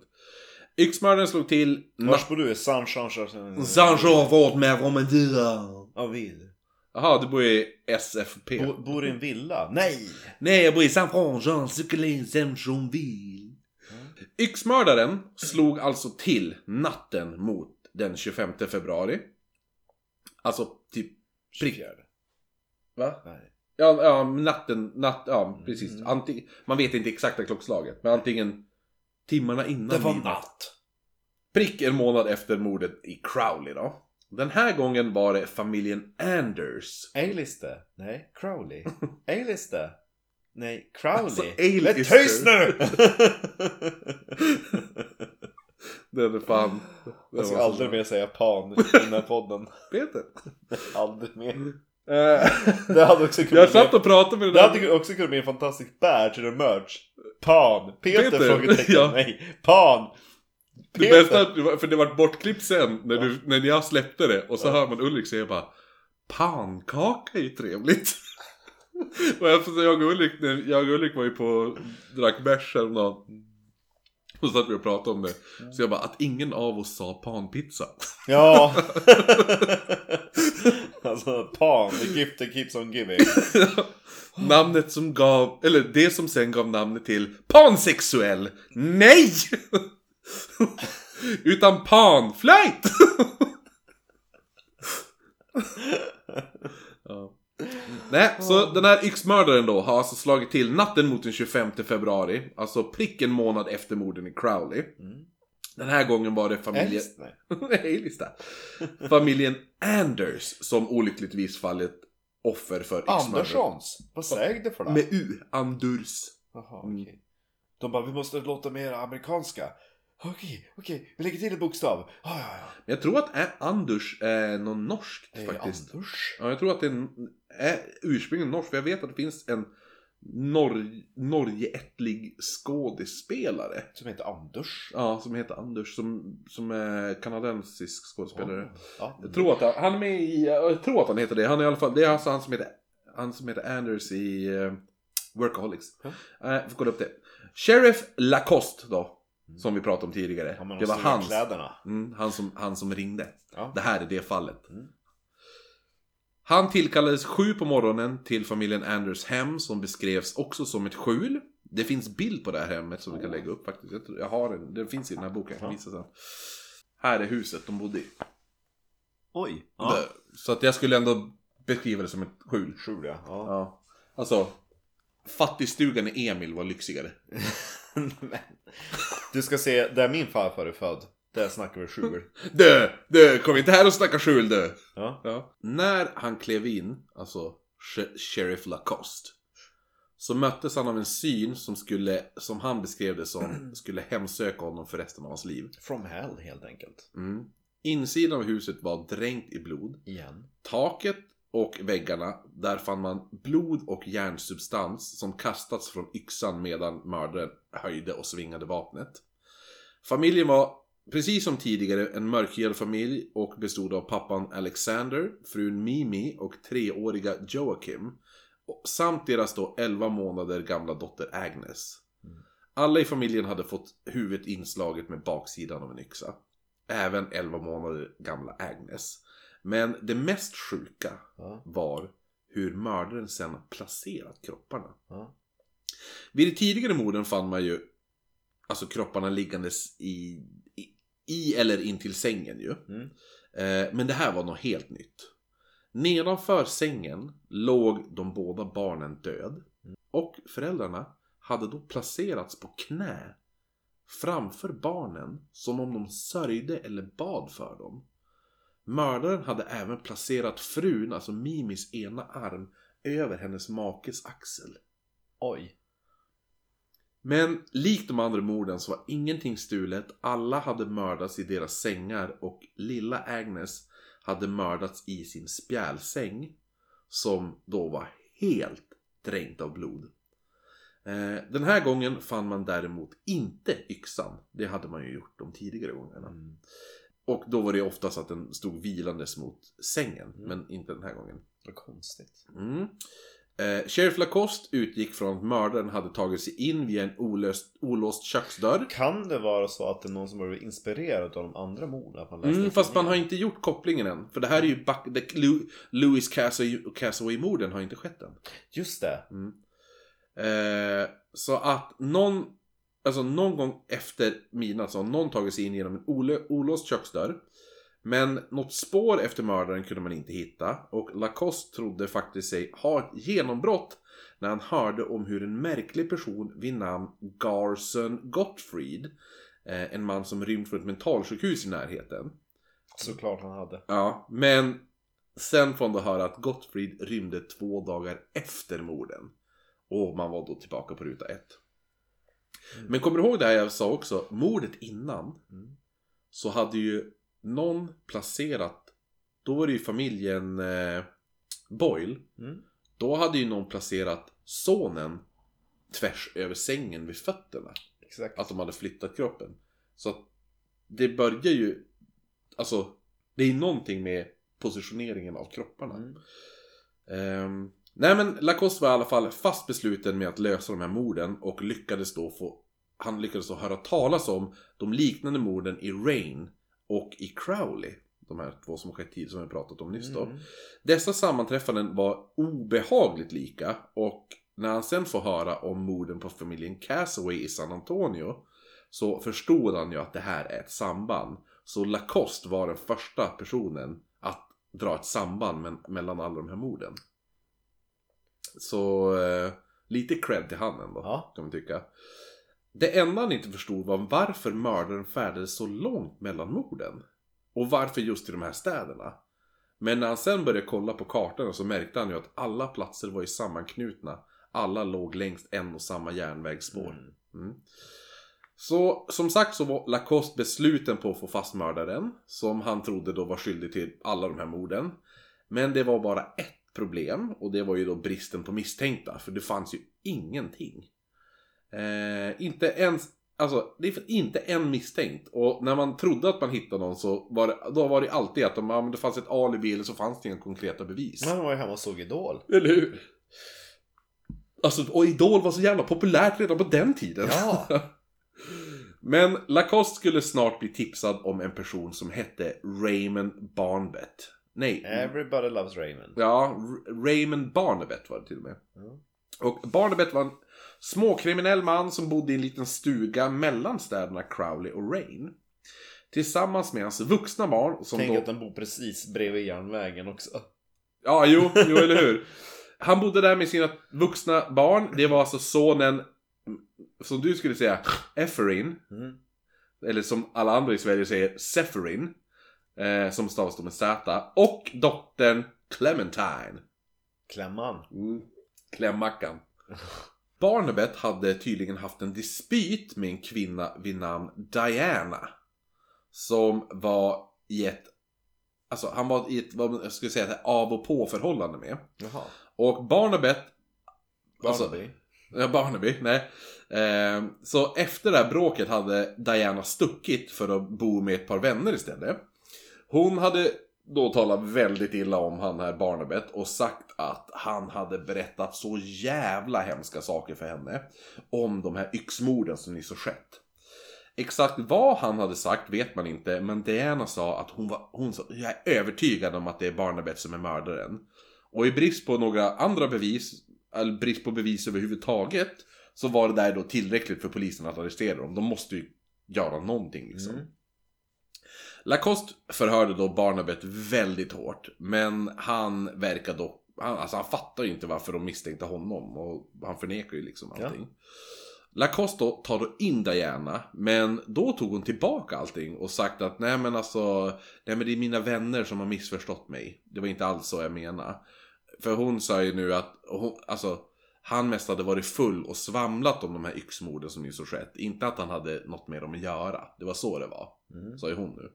Yxmördaren slog till... Vars bor du? San Jean Jean Saint Jean vårt med Romandura. Ja, vill. Jaha, du bor i SFP. Bo, bor i en villa? Nej! Nej, jag bor i San Jean, Suckelin, Saint Jeanville. Yxmördaren slog alltså till natten mot den 25 februari. Alltså typ... Prick. 24. Va? Nej. Ja, ja natten, natt, ja precis. Mm. Antingen, man vet inte exakta klockslaget, men antingen timmarna innan Det var natt. Prick en månad efter mordet i Crowley då. Den här gången var det familjen Anders. A-liste? Nej. Crowley? [laughs] A-liste? Nej. Crowley? Alltså, Men tyst nu! Den är fan... Jag ska aldrig mer säga pan i den här podden. [laughs] Peter. Aldrig mer. Eh, Det hade också jag kunnat satt bli, och pratade med den det hade också kunnat bli en fantastisk bär till en merch. Pan. Peter, Peter, frågetecken. ja. Nej. Pan. Det bästa, för det var bortklippt sen när, du, när jag släppte det och så hör man Ulrik säga bara Pankaka är ju trevligt. [laughs] och så jag, och Ulrik, jag och Ulrik var ju på drack bärs häromdagen. Och så satt vi och pratade om det. Så jag bara, att ingen av oss sa panpizza. [laughs] Ja. [laughs] alltså pan. The gift that keeps on giving. Namnet som gav, eller det som sen gav namnet till pansexuell. Nej! [laughs] Utan panflöjt! [laughs] ja. Nej, så den här yxmördaren då har alltså slagit till natten mot den 25 februari. Alltså prick en månad efter morden i Crowley. Mm. Den här gången var det familjen... Älst, nej. [laughs] Nej, lista. Familjen Anders som olyckligtvis fallit offer för yxmördaren. Anderssons? Vad säger det för det? Med U. Anders. Jaha, Mm. okej. De bara, vi måste låta mer amerikanska. Okej, okej, vi lägger till en bokstav. Ja, ja, ja. Men jag tror att Ä- Anders är någon norskt Det är faktiskt. Anders. Ja, jag tror att det är, en- är ursprungligen norskt. För jag vet att det finns en Nor- Norgeättlig skådespelare. Som heter Anders. Ja, som heter Anders. Som, som är kanadensisk skådespelare. Ja. Jag tror att han, han är med i, jag tror att han heter det. Han är i alla fall, det är alltså han som heter, han som heter Anders i uh, Workaholics. Ja. Uh, får kolla upp det. Sheriff Lacoste då. Som vi pratade om tidigare. Man det de var hans, mm, han, som, han som ringde. Ja. Det här är det fallet. Mm. Han tillkallades sju på morgonen till familjen Anders hem som beskrevs också som ett skjul. Det finns bild på det här hemmet som vi kan lägga upp faktiskt. Jag, tror, jag har den, den finns i den här boken, jag kan visa sen. Här är huset de bodde i. Oj. Ja. Så att jag skulle ändå beskriva det som ett skjul. Skjul ja. ja. Ja. Alltså, fattigstugan i Emil var lyxigare. [laughs] Men, du ska se, där min farfar är född. Där snackar vi skjul. [laughs] Du, du, kom inte här och snacka skjul du! Ja. Ja. När han klev in, alltså Sh- Sheriff Lacoste, så möttes han av en syn som skulle, som han beskrev det som, [clears throat] skulle hemsöka honom för resten av hans liv. From hell helt enkelt. Mm. Insidan av huset var dränkt i blod. Igen. Taket och väggarna, där fann man blod och järnsubstans som kastats från yxan medan mördaren höjde och svingade vapnet. Familjen var, precis som tidigare, en mörkhyad familj och bestod av pappan Alexander, frun Mimi och treåriga Joakim. Samt deras då 11 månader gamla dotter Agnes. Alla i familjen hade fått huvudet inslaget med baksidan av en yxa. Även 11 månader gamla Agnes. Men det mest sjuka Ja. var hur mördaren sen placerat kropparna. Ja. Vid de tidigare morden fann man ju alltså kropparna liggandes i, i, i eller intill sängen ju. Mm. Eh, men det här var något helt nytt. Nedanför sängen låg de båda barnen död. Och föräldrarna hade då placerats på knä framför barnen som om de sörjde eller bad för dem. Mördaren hade även placerat frun, alltså Mimis ena arm, över hennes makes axel. Oj. Men likt de andra morden så var ingenting stulet, alla hade mördats i deras sängar och lilla Agnes hade mördats i sin spjälsäng som då var helt dränkt av blod. Eh, Den här gången fann man däremot inte yxan. Det hade man ju gjort de tidigare gångerna. Och då var det oftast att den stod vilandes mot sängen, Mm. men inte den här gången. Vad konstigt. Mm. Eh, Sheriff Lacoste utgick från att mördaren hade tagit sig in via en olöst, olåst köksdörr. Kan det vara så att det är någon som har blivit inspirerad av de andra morden? Mm, fast man har inte gjort kopplingen än. För det här är ju back, Lu- Louis Cassaway- Cassaway-morden har inte skett än. Just det. Mm. Eh, så att någon, alltså någon gång efter midnatt så har någon tagit sig in genom en olåst köksdörr. Men något spår efter mördaren kunde man inte hitta och Lacoste trodde faktiskt sig ha ett genombrott när han hörde om hur en märklig person vid namn Garson Gottfried, eh, en man som rymt från ett mentalsjukhus i närheten. Såklart han hade. Ja, men sen får man då höra att Gottfried rymde två dagar efter morden. Och man var då tillbaka på ruta ett. Men kommer du ihåg det här jag sa också? Mordet innan. Mm. Så hade ju någon placerat, då var det ju familjen eh, Boyle. Mm. Då hade ju någon placerat sonen tvärs över sängen vid fötterna. Exakt. Att de hade flyttat kroppen. Så att det börjar ju, alltså det är någonting med positioneringen av kropparna. Mm. Nej men Lacoste var i alla fall fast besluten med att lösa de här morden och lyckades då få han lyckades då höra talas om de liknande morden i Rain och i Crowley. De här två som skett tidigare som vi pratat om nyss då. Mm. Dessa sammanträffanden var obehagligt lika och när han sen får höra om morden på familjen Casaway i San Antonio så förstod han ju att det här är ett samband. Så Lacoste var den första personen att dra ett samband mellan alla de här morden. Så eh, lite cred till han ändå, Ja. kan man tycka. Det enda han inte förstod var varför mördaren färdades så långt mellan morden. Och varför just i de här städerna. Men när han sen började kolla på kartorna så märkte han ju att alla platser var ju sammanknutna. Alla låg längs en och samma järnvägsspår. Mm. Mm. Så som sagt så var Lacoste besluten på att få fast mördaren. Som han trodde då var skyldig till alla de här morden. Men det var bara ett problem och det var ju då bristen på misstänkta. För det fanns ju ingenting. Eh, inte ens, alltså det är inte en misstänkt. Och när man trodde att man hittade någon så var det, då var det alltid att de, ja, men det fanns ett alibi eller så fanns det inga konkreta bevis. Han var ju hemma och såg Idol. Eller hur? Alltså, och Idol var så jävla populärt redan på den tiden. Ja. [laughs] Men Lacoste skulle snart bli tipsad om en person som hette Raymond Barnabett. Nej, Everybody loves Raymond. ja, Raymond Barnabett var det till och med. Ja. Och Barnabett var en småkriminell man som bodde i en liten stuga mellan städerna Crowley och Rain. tillsammans med hans vuxna barn som Tänk då... att den bor precis bredvid järnvägen också. Ja, jo, jo, eller hur? Han bodde där med sina vuxna barn. Det var alltså sonen, som du skulle säga, Efferin. Mm. Eller som alla andra i Sverige säger, Seferin. Eh, som stavas då med Z. Och dottern Clementine. Klämman. Mm. Klämmackan. [laughs] Barnabet hade tydligen haft en dispyt med en kvinna vid namn Diana. Som var i ett... Alltså han var i ett, vad jag skulle säga, ett av och på förhållande med. Jaha. Och Barnabet... Alltså- Barnaby. Ja, Barnaby, nej. Eh, så efter det här bråket hade Diana stuckit för att bo med ett par vänner istället. Hon hade då talat väldigt illa om han här Barnabet och sagt att han hade berättat så jävla hemska saker för henne. Om de här yxmorden som nyss har skett. Exakt vad han hade sagt vet man inte, men Diana sa att hon var, hon sa, jag är övertygad om att det är Barnabet som är mördaren. Och i brist på några andra bevis, eller brist på bevis överhuvudtaget, så var det där då tillräckligt för polisen att arrestera dem. De måste ju göra någonting liksom. Mm. Lacoste förhörde då Barnabet väldigt hårt, men han verkar då, han, alltså han fattar ju inte varför de misstänkte honom och han förnekar ju liksom allting. Lacoste då tar då in Diana, men då tog hon tillbaka allting och sagt att nej men alltså, nej men det är mina vänner som har missförstått mig. Det var inte alls så jag menade. För hon sa ju nu att, hon, alltså, han mest hade varit full och svamlat om de här yxmorden som nyss har skett. Inte att han hade något med dem att göra. Det var så det var. Mm. Sa ju hon nu.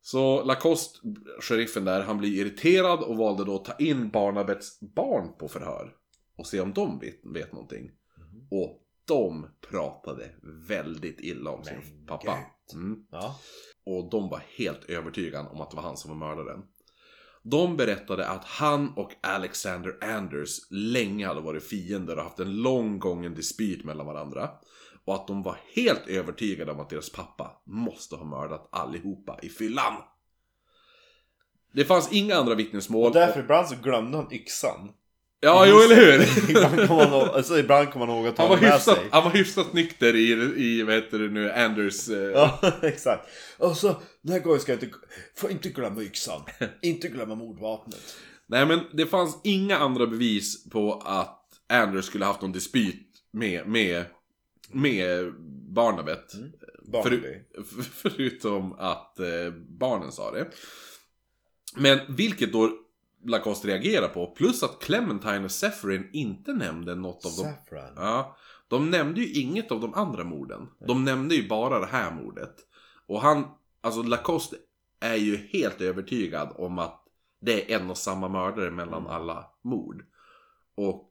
Så Lacoste, sheriffen där, han blir irriterad och valde då att ta in Barnabets barn på förhör. Och se om de vet, vet någonting. Mhm. Och de pratade väldigt illa om sin Men pappa. gud. Mm. Ja. Och de var helt övertygade om att det var han som var mördaren. De berättade att han och Alexander Anders länge hade varit fiender och haft en lång gången dispyt mellan varandra. Och att de var helt övertygade om att deras pappa måste ha mördat allihopa i fyllan. Det fanns inga andra vittnesmål. Och därför ibland så glömde han yxan. Ja, jo eller hur? ibland kommer man, alltså, ibland kommer man ihåg att ta Han var, med hyfsat, sig. han var hyfsat nykter i, i vad heter det nu, Anders... Eh, Ja, [laughs] exakt. Och så, den här gången ska jag inte, får inte glömma yxan. [laughs] inte glömma mordvapnet. Nej men det fanns inga andra bevis på att Anders skulle haft någon dispyt med, med, med Barnabet. Mm. För, [laughs] förutom att eh, barnen sa det. Men vilket då Lacoste reagerar på. Plus att Clementine och Seferin inte nämnde något av dem. Ja, de nämnde ju inget av de andra morden. De nämnde ju bara det här mordet. Och han, alltså Lacoste är ju helt övertygad om att det är en och samma mördare mellan Mm. alla mord. Och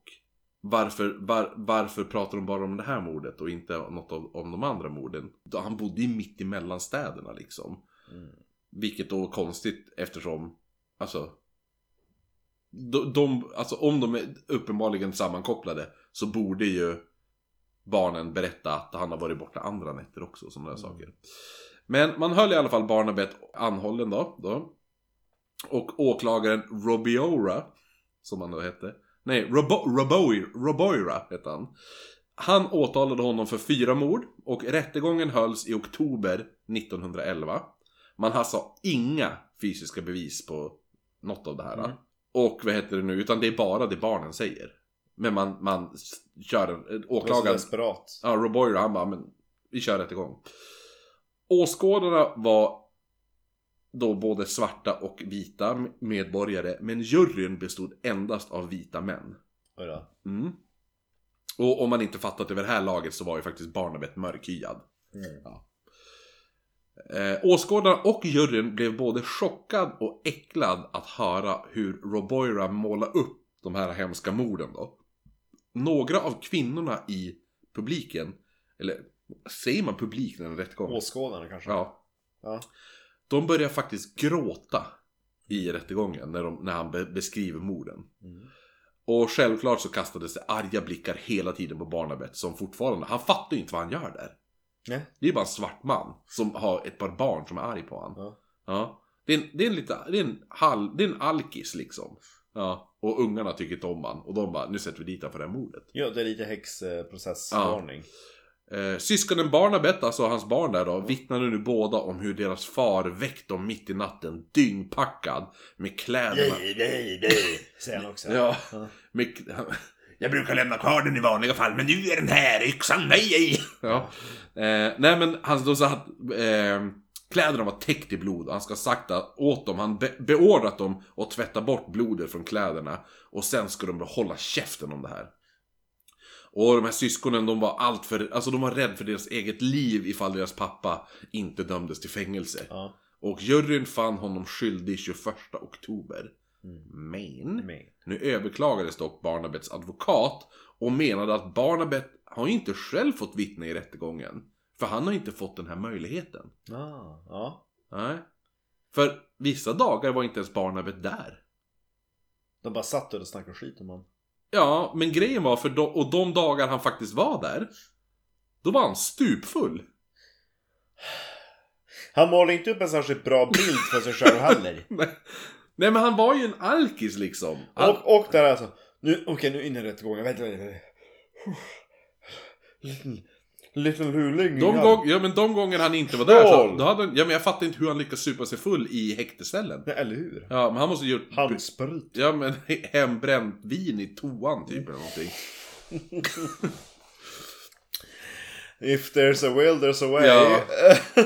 varför, var, varför pratar de bara om det här mordet och inte något av, om de andra morden? Han bodde ju mitt emellan städerna liksom. Mm. Vilket då är konstigt eftersom, alltså... De, de, alltså om de är uppenbarligen sammankopplade så borde ju barnen berätta att han har varit borta andra nätter också, sådana där saker. Men man höll i alla fall Barnabet anhållen då, då. Och åklagaren Robiora, som han då hette. Nej, Robo, Roboira, Roboira hette han. Han åtalade honom för fyra mord och rättegången hölls i oktober 1911. Man har alltså inga fysiska bevis på något av det här. Mm. Och vad heter det nu, utan det är bara det barnen säger. Men man, man kör en, Det var så åklagaren, desperat. ja Roboira han bara, men vi kör rättegång. Åskådarna var då både svarta och vita medborgare, men juryn bestod endast av vita män. Mm. Och om man inte fattat det vid det här laget så var ju faktiskt Barnabet mörkhyad. Mm. Eh, åskådarna och juryn blev både chockad och äcklad att höra hur Roboira målade upp de här hemska morden då. Några av kvinnorna i publiken, eller säger man publik när en rättegång? Åskådarna kanske? Ja. Ja. De börjar faktiskt gråta i rättegången när, de, när han be, beskriver morden. Mm. Och självklart så kastades det arga blickar hela tiden på Barnabet som fortfarande, han fattar ju inte vad han gör där. Nej. Det är ju bara en svart man som har ett par barn som är arg på honom. Ja. Ja. Det är en, det är en lite, det är en halv, det är en alkis liksom. Ja. Och ungarna tycker inte om han. Och de bara, nu sätter vi dit honom för det här mordet. Ja, det är lite häxprocessvarning. Eh, syskonen Barnabet, alltså hans barn där då, vittnade nu båda om hur deras far väckt dem mitt i natten, dyngpackad, med kläderna... Nej, nej, nej, säger han också. Ja, med... Jag brukar lämna kvar den i vanliga fall, men nu är den här yxan mig! Ja. Eh, nej men han då sa att eh, kläderna var täckt i blod. Han ska att, åt dem, han be, beordrat dem att tvätta bort blodet från kläderna. Och sen ska de hålla käften om det här. Och de här syskonen, de var allt för, alltså de var rädda för deras eget liv ifall deras pappa inte dömdes till fängelse. Ja. Och juryn fann honom skyldig 21 oktober. Men, Men. nu överklagades dock Barnabets advokat och menade att Barnabet har ju inte själv fått vittna i rättegången. För han har inte fått den här möjligheten. Ah, ja. Nej. För vissa dagar var inte ens Barnabet där. De bara satt där och snackade skit om honom. Ja, men grejen var för de, och de dagar han faktiskt var där, då var han stupfull. Han målade inte upp en särskilt bra bild för sig själv heller. [laughs] Nej, Nej, men han var ju en alkis liksom. Han, Och, och där alltså. Nu, okej nu in i rättegången. Vänta, vänta, vänta. Liten, liten luling. de, gång, ja, men de gånger han inte var där så, då hade, han- ja, men jag fattar inte hur han lyckas supa sig full i häktescellen. Nej, eller hur? Ja, men han måste ju gjort... Handsprit. Ja, men [laughs] hembränt vin i toan typ eller någonting. [laughs] If there's a will there's a way. Ja.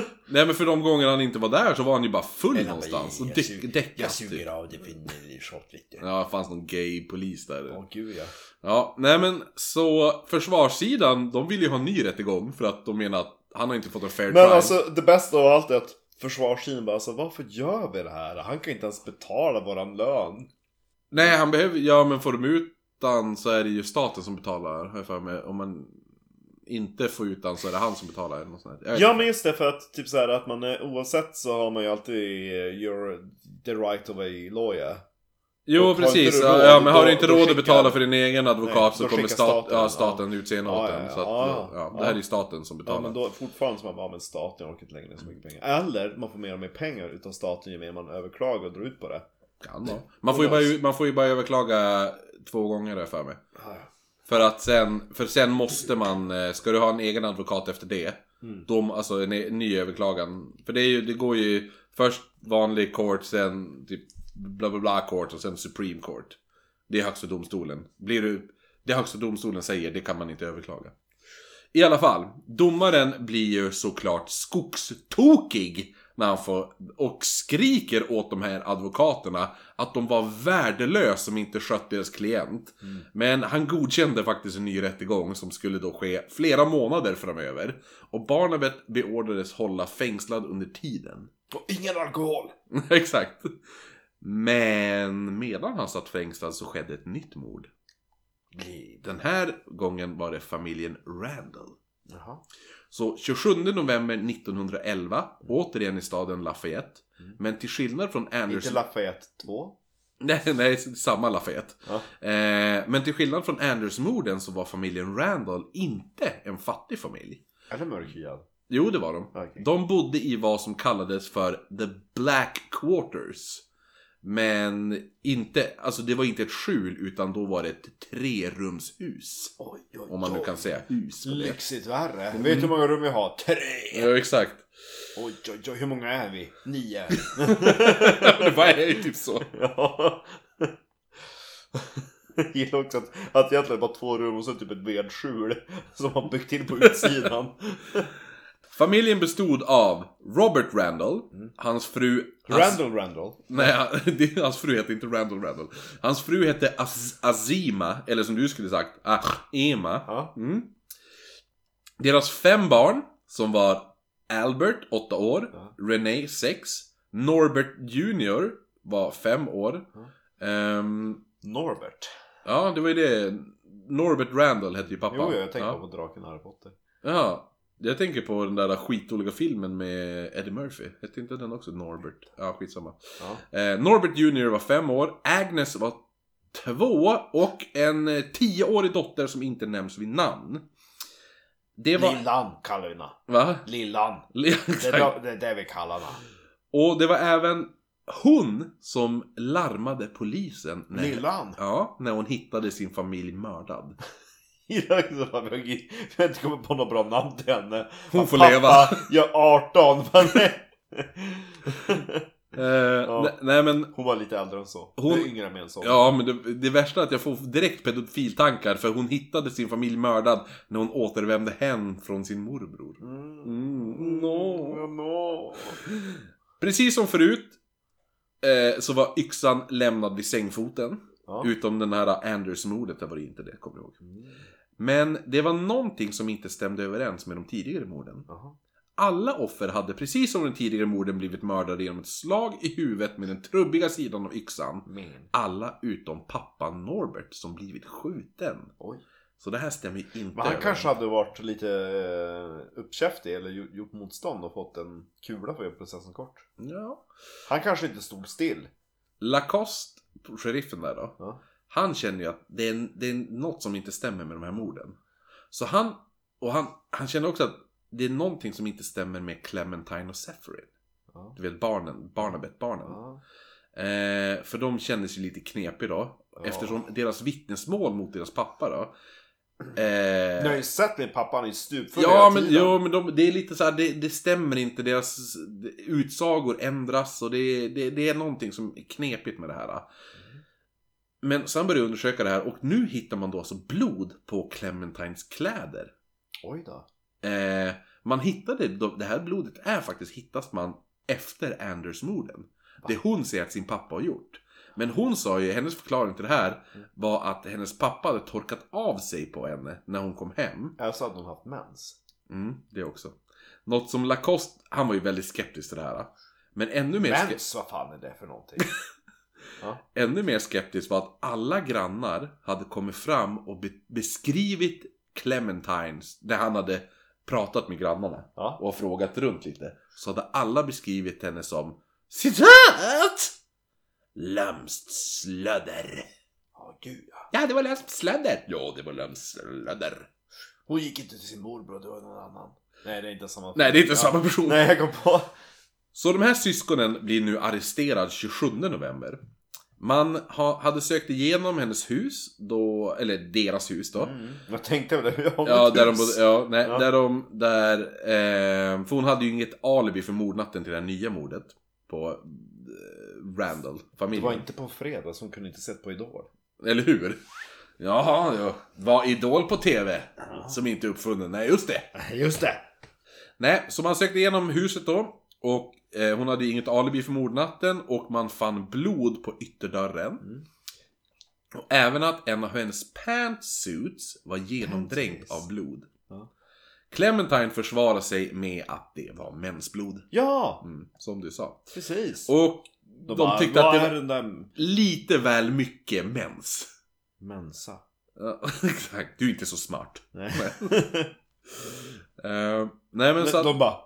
[laughs] Nej, men för de gånger han inte var där så var han ju bara full Eller, någonstans. Och däckat. Jag typ. suger av det för shot vet du. Ja, det fanns någon gay-polis där. Åh gud ja. Ja, nej men så försvarssidan, de vill ju ha en ny rättegång för att de menar att han har inte fått en fair Men trial. alltså det bästa av allt är att försvarssidan bara alltså varför gör vi det här? Han kan inte ens betala våran lön. Nej, han behöver, ja men får de ut så är det ju staten som betalar, har jag för mig. Om man inte får ut han så är det han som betalar. Eller något sånt där. Ja men just det för att typ såhär att man är, oavsett så har man ju alltid eh, your, the right of a lawyer. Jo, precis. Ja, råd, ja, men har du inte råd att skickar- betala för din egen advokat Nej, så kommer stat, staten, ja, ja. staten utse en åt Ja, en. ja, Så att, ja, ja, ja. det här är ju staten som Ja betalar. men då fortfarande så man bara, ja men staten orkar inte längre så mycket pengar. Eller man får mer och mer pengar utan staten ju mer man överklagar och drar ut på det. Kan vara. Man får, ju bara, man får ju bara överklaga två gånger där för mig. För att sen, för sen måste man, eh, ska du ha en egen advokat efter det, Mm. då, alltså en, en ny överklagan. För det, är ju, det går ju först vanlig court, sen typ bla bla bla court och sen Supreme Court. Det är högsta domstolen. Blir du, det högsta domstolen säger, det kan man inte överklaga. I alla fall, domaren blir ju såklart skogstokig när han får, och skriker åt de här advokaterna att de var värdelösa som inte skött deras klient. Men han godkände faktiskt en ny rättegång som skulle då ske flera månader framöver. Och Barnabet beordrades hålla fängslad under tiden. Och ingen alkohol! [laughs] Exakt. Men medan han satt fängslad så skedde ett nytt mord. Den här gången var det familjen Randall. Jaha. Så 27 november 1911, återigen i staden Lafayette. Men till skillnad från Inte Anderson... Lafayette 2? nej, nej, samma Lafayette. Ja. Eh, men till skillnad från Anders-morden så var familjen Randall inte en fattig familj. Eller mörkhyad? Jo, det var de. Okej. De bodde i vad som kallades för The Black Quarters. Men inte, alltså det var inte ett skjul utan då var det ett trerumshus. Oj, oj, Om man nu kan säga hus. Lyxigt värre. Vet du hur många rum vi har? Tre! Ja, exakt. Oj, oj, oj, hur många är vi? Nio. [laughs] det var ju typ så. ja. Jag gillar också att, att egentligen bara två rum och så typ ett vedskjul som man byggt in på utsidan. Familjen bestod av Robert Randall, hans fru... Hans, Randall Randall. Nej, [laughs] det, hans fru hette inte Randall Randall. Hans fru hette Az, Azima, eller som du skulle sagt, Ema. Ja. Mm. Deras fem barn, som var Albert, 8 år, Ja. René, 6, Norbert Jr. var 5 år. Ehm, Norbert. ja, det var ju det. Norbert Randall hette ju pappa. Jo, jag tänkte ja. på draken Harry Potter. Ja, jag tänker på den där skitdåliga filmen med Eddie Murphy. Hette inte den också Norbert? Ja, skitsamma. Ja. Eh, Norbert Jr var fem år, Agnes var två och en eh, tioårig dotter som inte nämns vid namn. Det var... Lillan kallar vi henne. Va? Lillan. [laughs] Li- Det är det, är det vi kallar henne. Och det var även hon som larmade polisen. När, Lillan. Ja, när hon hittade sin familj mördad. Gillar att vi har inte kommit på något bra namn till henne. Hon får Pappa, leva. Jag är 18. Men [laughs] Eh, ne- Nej men, hon var lite äldre än så. Hon-. Yngre än så. ja men det, det värsta är att jag får direkt pedofiltankar för hon hittade sin familj mördad när hon återvände hem från sin morbror. Mm. Mm, no. Mm, no. Precis som förut eh, så var yxan lämnad vid sängfoten. Ja. Utom den här Anders-mordet, det var inte det, kommer jag ihåg. Men det var någonting som inte stämde överens med de tidigare morden. Jaha. Alla offer hade precis som den tidigare morden blivit mördade genom ett slag i huvudet med den trubbiga sidan av yxan. Men. Alla utom pappan Norbert som blivit skjuten. Oj. Så det här stämmer ju inte Men han överens. kanske hade varit lite eh, uppkäftig eller gjo- gjort motstånd och fått en kula för processen kort. Ja. Han kanske inte stod still. Lacoste, sheriffen där då. Ja. Han känner ju att det är, det är något som inte stämmer med de här morden. Så han, och han, han känner också att det är någonting som inte stämmer med Clementine och Sephirin. Ja. Du vet barnen, Barnabet-barnen. Ja. Eh, för de kändes ju lite knepig då. Ja. Eftersom deras vittnesmål mot deras pappa då. Ni har Eh, ju sett min pappa, han är stupfull ja men, tiden. jo, men de, det är lite så här, det, det stämmer inte. Deras utsagor ändras och det, det, det är någonting som är knepigt med det här. Men sen började jag undersöka det här och nu hittar man då alltså blod på Clementines kläder. Oj då. Eh, man hittade, det här blodet är faktiskt hittas man efter Anders-morden. Det hon säger att sin pappa har gjort. Men hon sa ju, hennes förklaring till det här var att hennes pappa hade torkat av sig på henne när hon kom hem. Alltså hade hon haft mens. Mm, det också. Något som Lacoste, han var ju väldigt skeptisk till det här. Men ännu mer, Mens, vad fan är det för någonting? [laughs] ännu mer skeptisk var att alla grannar hade kommit fram och be- beskrivit Clementines, när han hade pratat med grannarna Ja. och frågat runt lite. Så hade alla beskrivit henne som Citat! Lömskt slödder. Ja, gud ja. Ja, det var lömskt slödder. Ja, det var lömskt slödder. Hon gick inte till sin morbror, det var någon annan. Nej, det är inte samma. Nej, det är inte Ja. samma person. Nej, jag kom på. Så de här syskonen blir nu arresterad 27 november. Man ha, hade sökt igenom hennes hus, då, eller deras hus då. Mm. Jag tänkte väl det. Ja, där de hus. bodde, ja, nej, Ja. där de, där, eh, för hon hade ju inget alibi för mordnatten till det här nya mordet. På eh, Randall, Det var inte på fredag, så hon kunde inte sett på Idol. Eller hur? Jaha, ja. Var Idol på TV? Som inte är uppfunnen. Nej, just det. Just det. Nej, så man sökte igenom huset då. Och eh, hon hade inget alibi för mordnatten. Och man fann blod på ytterdörren. Mm. Och även att en av hennes pantsuits var genomdränkt av blod. Ja. Clementine försvarade sig med att det var mensblod. Ja, Mm, som du sa. precis. Och de, bara, tyckte att det var där lite väl mycket mens. mensa? Ja, [laughs] exakt. Du är inte så smart. Nej. [laughs] Eh, nej men så att, De bara,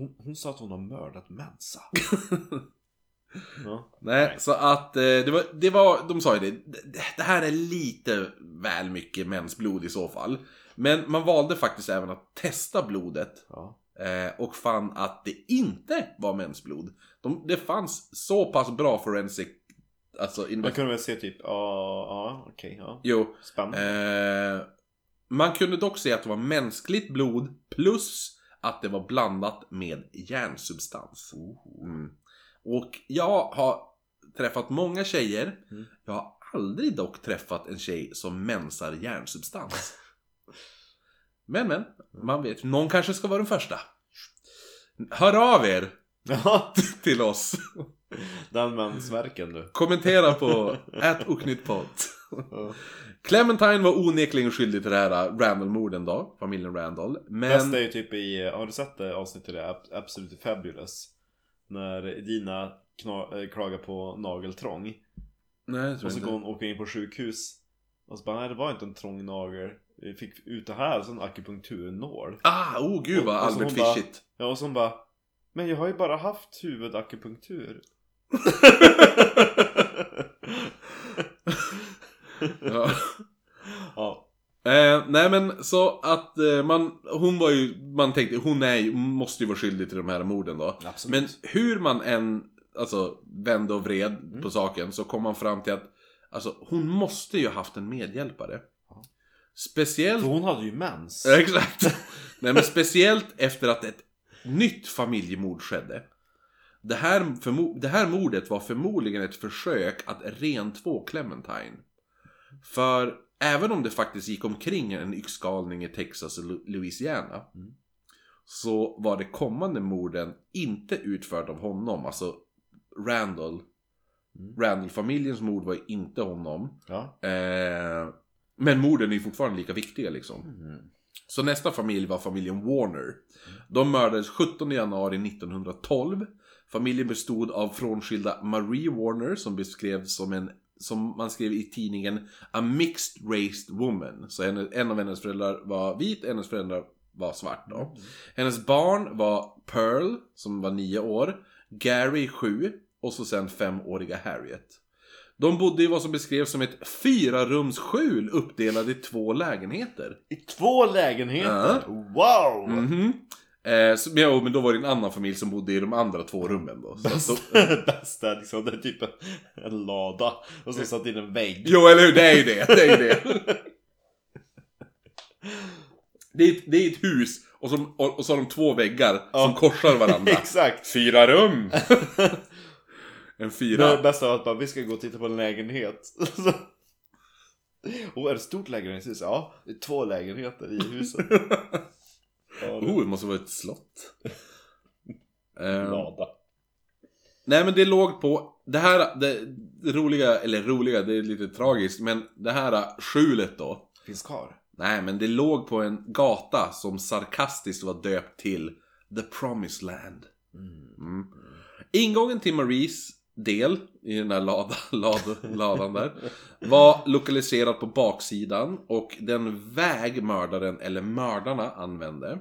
hon, hon sa att hon har mördat Mensa. [laughs] ja. nej, så att eh, det, var, det var, de sa ju det, det, här är lite väl mycket mensblod i så fall. Men man valde faktiskt även att testa blodet Ja. eh, och fann att det inte var mensblod. De, det fanns så pass bra forensic, alltså Man kunde väl se typ, ja, ja, okej, ja. Jo, Spännande. Eh, man kunde dock se att det var mänskligt blod plus att det var blandat med järnsubstans. Mm. Och jag har träffat många tjejer. Mm. Jag har aldrig dock träffat en tjej som mensar järnsubstans. [laughs] men men, man vet. Någon kanske ska vara den första. Hör av er [laughs] [laughs] till oss. den mensvärken du. Kommentera på @oknyttpodd. Ja. Clementine var onekligen skyldig till det här äh, Randall-morden då, familjen Randall. Men... Bästa är ju typ i, har du sett det avsnittet där, Ab- Absolutely Fabulous? När Dina äh, klagar på nageltrång. Nej, jag tror Och så inte. går hon och åker in på sjukhus. Och så bara, nej det var inte en trång nagel. Vi fick ut det här som akupunkturnål. Ah, oh gud vad Albert Fischigt. Ja och så hon bara, men jag har ju bara haft huvudakupunktur. [laughs] Ja. ja. Eh, nej men så att eh, man, hon var ju, man tänkte hon är ju, måste ju vara skyldig till de här morden då. Absolut. Men hur man än, alltså vände och vred Mm. på saken så kom man fram till att, alltså hon måste ju haft en medhjälpare. Ja. Speciellt... För hon hade ju mens. Exakt. [laughs] Nej men speciellt efter att ett nytt familjemord skedde. Det här, det här mordet var förmodligen ett försök att rentvå Clementine. För även om det faktiskt gick omkring en yxgalning i Texas och Louisiana. Mm. Så var det kommande morden inte utförd av honom. Alltså Randall. Mm. Randall-familjens mord var inte honom. Ja. Eh, men morden är ju fortfarande lika viktiga liksom. Mm. Så nästa familj var familjen Warner. De mördades 17 januari 1912. Familjen bestod av frånskilda Marie Warner som beskrevs som en som man skrev i tidningen A mixed raced woman. Så en, en av hennes föräldrar var vit, hennes föräldrar var svart då. Hennes barn var Pearl, som var nio år, Gary, sju och så sen femåriga Harriet. De bodde i vad som beskrevs som ett fyrarumsskjul uppdelat i två lägenheter. I två lägenheter? Wow! Mhm. Eh, så, men, ja, men då var det en annan familj som bodde i de andra två rummen då. Bästa, bästa liksom, det är typ en, en lada och så satt in en vägg. jo, eller hur? Det är ju det. Det är ju det. Det är, ett- det är ett hus och, som, och, och så har de två väggar som Ja. korsar varandra. [laughs] Exakt! Fyra rum! [laughs] en Det fyra. bästa var att bara, vi ska gå och titta på en lägenhet. [laughs] Och är det ett stort lägenhetshus? Ja, det är två lägenheter i huset. Oh, det måste vara ett slott. är [laughs] en Eh, lada. nej men det låg på, det här, det, det roliga, eller roliga, det är lite tragiskt, men det här skjulet då. Finns kvar. Nej, men det låg på en gata som sarkastiskt var döpt till The Promised Land. Mm. Ingången till Maries del i den där lada, lad, ladan där var lokaliserad på baksidan och den väg mördaren eller mördarna använde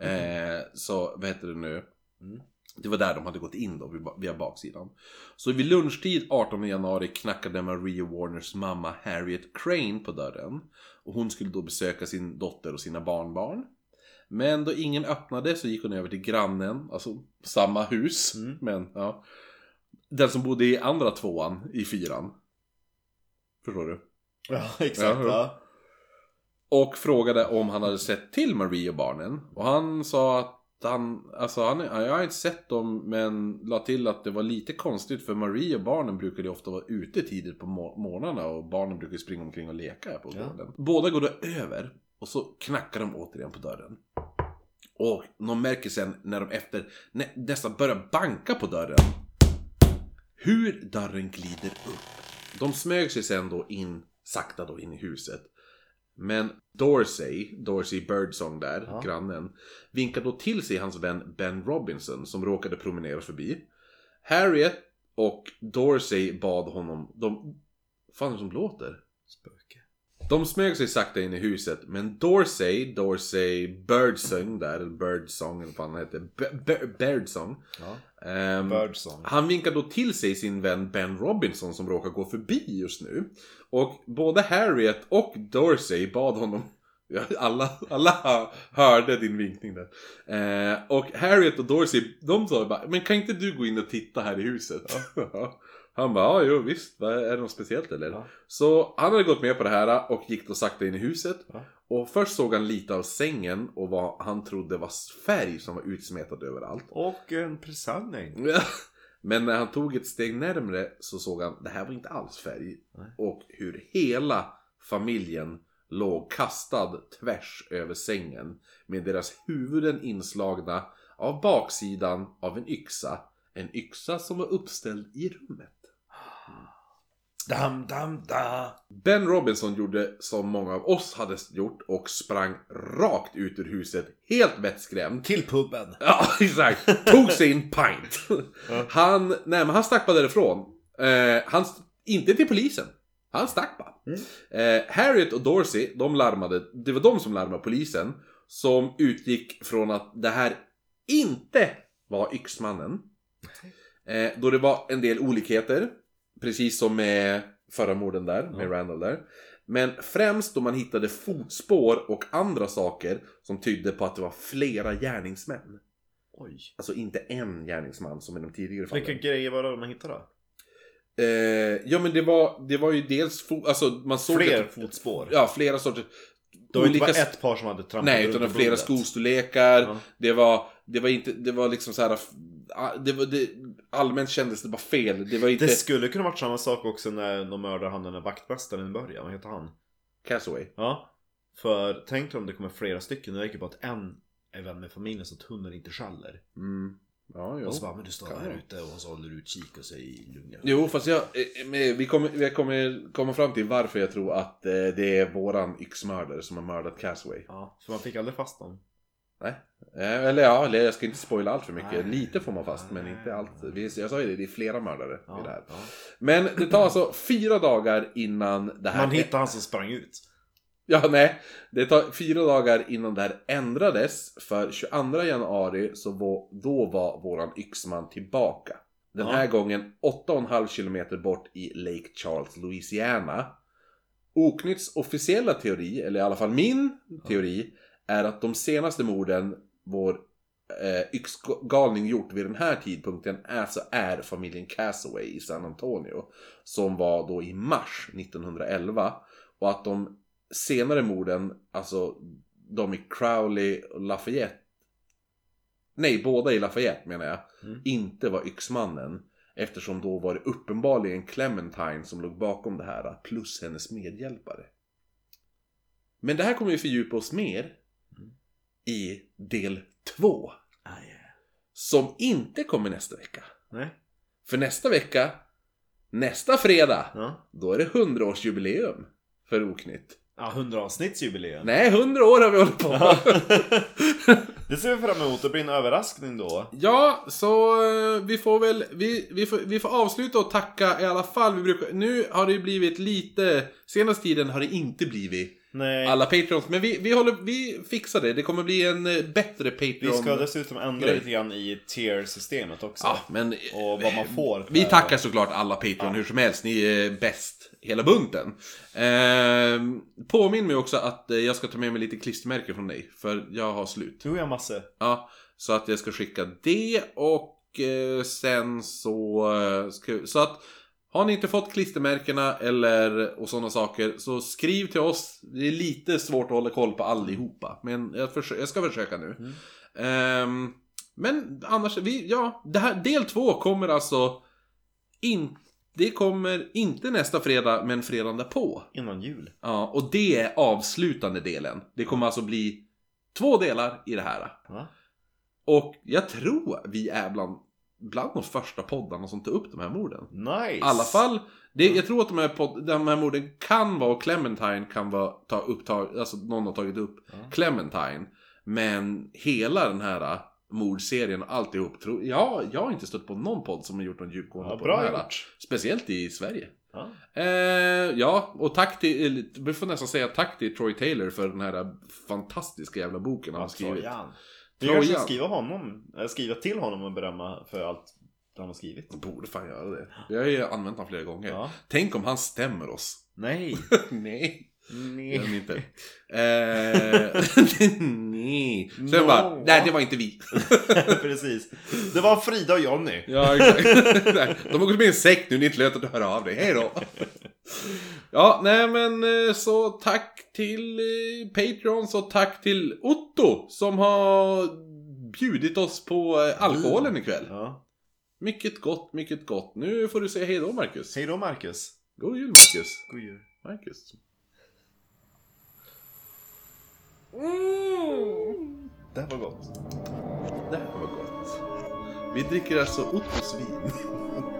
eh, så vad heter det nu det var där de hade gått in då via- baksidan så vid lunchtid 18 januari knackade Marie Warners mamma Harriet Crane på dörren och hon skulle då besöka sin dotter och sina barnbarn men då ingen öppnade så gick hon över till grannen, alltså samma hus. Mm. Men ja. Den som bodde i andra tvåan i fyran. Förstår du? Ja, [laughs] exakt. Ja, Ja, Och frågade om han hade sett till Marie och barnen. Och han sa att han, alltså han, jag har inte sett dem men la till att det var lite konstigt för Marie och barnen brukade ofta vara ute tidigt på mor- morgnarna och barnen brukar springa omkring och leka på Ja. gården. Båda går då över och så knackar de återigen på dörren. Och de märker sen när de efter nä, nästan börjar banka på dörren hur dörren glider upp. De smög sig sen då in, sakta då in i huset. Men Dorsey, Dorsey Birdsong där, Ja. grannen, vinkar då till sig hans vän Ben Robinson som råkade promenera förbi. Harriet och Dorsey bad honom, de... fan är det som låter? De smög sig sakta in i huset, men Dorsey, Dorsey Birdsong där, eller Birdsong eller vad han B- Birdsong. Ja. ehm, Birdsong. han vinkar då till sig sin vän Ben Robinson som råkar gå förbi just nu. Och både Harriet och Dorsey bad honom Alla, alla hörde din vinkning där. Eh, och Harriet och Dorsey, de sa bara Men kan inte du gå in och titta här i huset? [laughs] han bara, ja jo visst, är det något speciellt eller? Ja. Så han hade gått med på det här och gick då sakta in i huset. Ja. Och först såg han lite av sängen och vad han trodde var färg som var utsmetad överallt. Och en presenning. Men när han tog ett steg närmre så såg han det här var inte alls färg. Nej. Och hur hela familjen låg kastad tvärs över sängen. Med deras huvuden inslagna av baksidan av en yxa. En yxa som var uppställd i rummet. Dam, dam, da. Ben Robinson gjorde som många av oss hade gjort och sprang rakt ut ur huset helt vettskrämd. Till puben. Ja, [laughs] exakt. Tog sin pint. Han, nej men han stack bara därifrån. Eh, han, inte till polisen. Han stack bara. Mm. Eh, Harriet och Dorsey, de larmade, det var de som larmade polisen. Som utgick från att det här inte var yxmannen. Eh, då det var en del olikheter. Precis som med förra morden där, med. Randall där. Men främst då man hittade fotspår och andra saker som tydde på att det var flera gärningsmän. Oj. Alltså inte en gärningsman som i de tidigare fallen. Vilka grejer var det man hittade då? Eh, ja men det var, det var ju dels, alltså man såg Fler att- fotspår. Ja, flera sorter. Det var inte olika... bara ett par som hade trampat Nej, runt utan det i var flera skostorlekar. Ja. Det var, det var inte, det var liksom så här. ah, Det var, det, allmänt kändes det bara fel. Det var inte Det skulle kunna varit samma sak också när de mördade han den där vaktmästaren i början. Vad heter han? Castaway. Ja. För tänk om det kommer flera stycken. Det räcker bara att en är vän med familjen så att hunden inte skäller. Mm. Ja, jo. Och så bara, men du står här ute och så håller du utkik och så i lugn. Jo, fast jag, eh, men vi kommer, vi kommer komma fram till varför jag tror att eh, det är våran yxmördare som har mördat Castaway. Ja, för man fick aldrig fast dem. Nej. Eh, Eller ja, jag ska inte spoila allt för mycket. Nej. Lite får man fast, men inte allt. Jag sa ju det, det är flera mördare i det här. Ja. Men det tar alltså fyra dagar innan det här... Man hittade han som sprang ut. Ja, nej. Det tar fyra dagar innan det här ändrades. För 22 januari så var, då var våran yxman tillbaka. Den Ja. här gången 8,5 kilometer bort i Lake Charles, Louisiana. Oknytts officiella teori, eller i alla fall min teori, är att de senaste morden vår eh, yxgalning gjort vid den här tidpunkten alltså är familjen Castaway i San Antonio. Som var då i mars 1911. Och att de senare morden, alltså de i Crowley och Lafayette. Nej, båda i Lafayette menar jag. Mm. Inte var yxmannen. Eftersom då var det uppenbarligen Clementine som låg bakom det här. Plus hennes medhjälpare. Men det här kommer vi fördjupa oss mer i del 2. Som inte kommer nästa vecka. Nej. För nästa vecka, nästa fredag, Ja. då är det 100-årsjubileum för Oknytt. Ja, 100 avsnittsjubileum. Nej, 100 år har vi hållit på. Ja. [laughs] det ser vi fram emot. Det blir en överraskning då. Ja, så eh, vi får väl, vi, vi, får, vi får avsluta och tacka i alla fall. Vi brukar, nu har det ju blivit lite, senaste tiden har det inte blivit Nej. alla Patreons. Men vi, vi, håller, vi fixar det, det kommer bli en eh, bättre Patreon. Vi ska dessutom ändra grej. lite grann i tier-systemet också. Ja, men... Och vad man får. Vi tackar såklart alla Patreon hur som helst. Ni är bäst hela bunten. Ehm, påminn mig också att eh, jag ska ta med mig lite klistermärken från dig. För jag har slut. Du har jag massor. Ja, så att jag ska skicka det och eh, sen så... eh, Ska, så att har ni inte fått klistermärkena eller och sådana saker så skriv till oss. Det är lite svårt att hålla koll på allihopa. Men jag, försö- jag ska försöka nu. Mm. Ehm, men annars, vi, ja, det här, del två kommer alltså in, Det kommer inte nästa fredag, men fredagen därpå. Innan jul. Ja, och det är avslutande delen. Det kommer alltså bli två delar i det här. Va? Och jag tror vi är bland, bland de första poddarna som tar upp de här morden. Nice! I alla fall, det, jag tror att de här, pod, de här morden kan vara, och Clementine kan vara, ta upptag, alltså någon har tagit upp Ja. Clementine. Men hela den här äh, mordserien och alltihop, tror, ja, jag har inte stött på någon podd som har gjort någon djupgående Ja, på bra den här. gjort. Speciellt i Sverige. Ja. Eh, ja, och tack till, vi får nästan säga tack till Troy Taylor för den här fantastiska jävla boken han har skrivit. Trojan. Vi Trojan. kanske ska skriva honom, eller skriva till honom och berömma för allt han har skrivit. Borde fan göra det. Vi har ju använt honom flera gånger. Ja. Tänk om han stämmer oss. Nej. [laughs] Nej. Nej. de inte. Eh, [laughs] nej. Sen No. bara, nej det var inte vi. [laughs] Precis. Det var Frida och Jonny. Ja, exakt. De har gått med i en sekt nu, det är inte lönt att du hör av dig. Hej då. Ja, nej men eh, så tack till eh, Patreons och tack till Otto som har bjudit oss på eh, alkoholen ikväll. Ja. Mycket gott, mycket gott. Nu får du säga hej då Marcus. Hej då Marcus. God jul Marcus. God jul. Marcus. Det här var gott. Det här var gott. Vi dricker alltså Ottos vin. [laughs]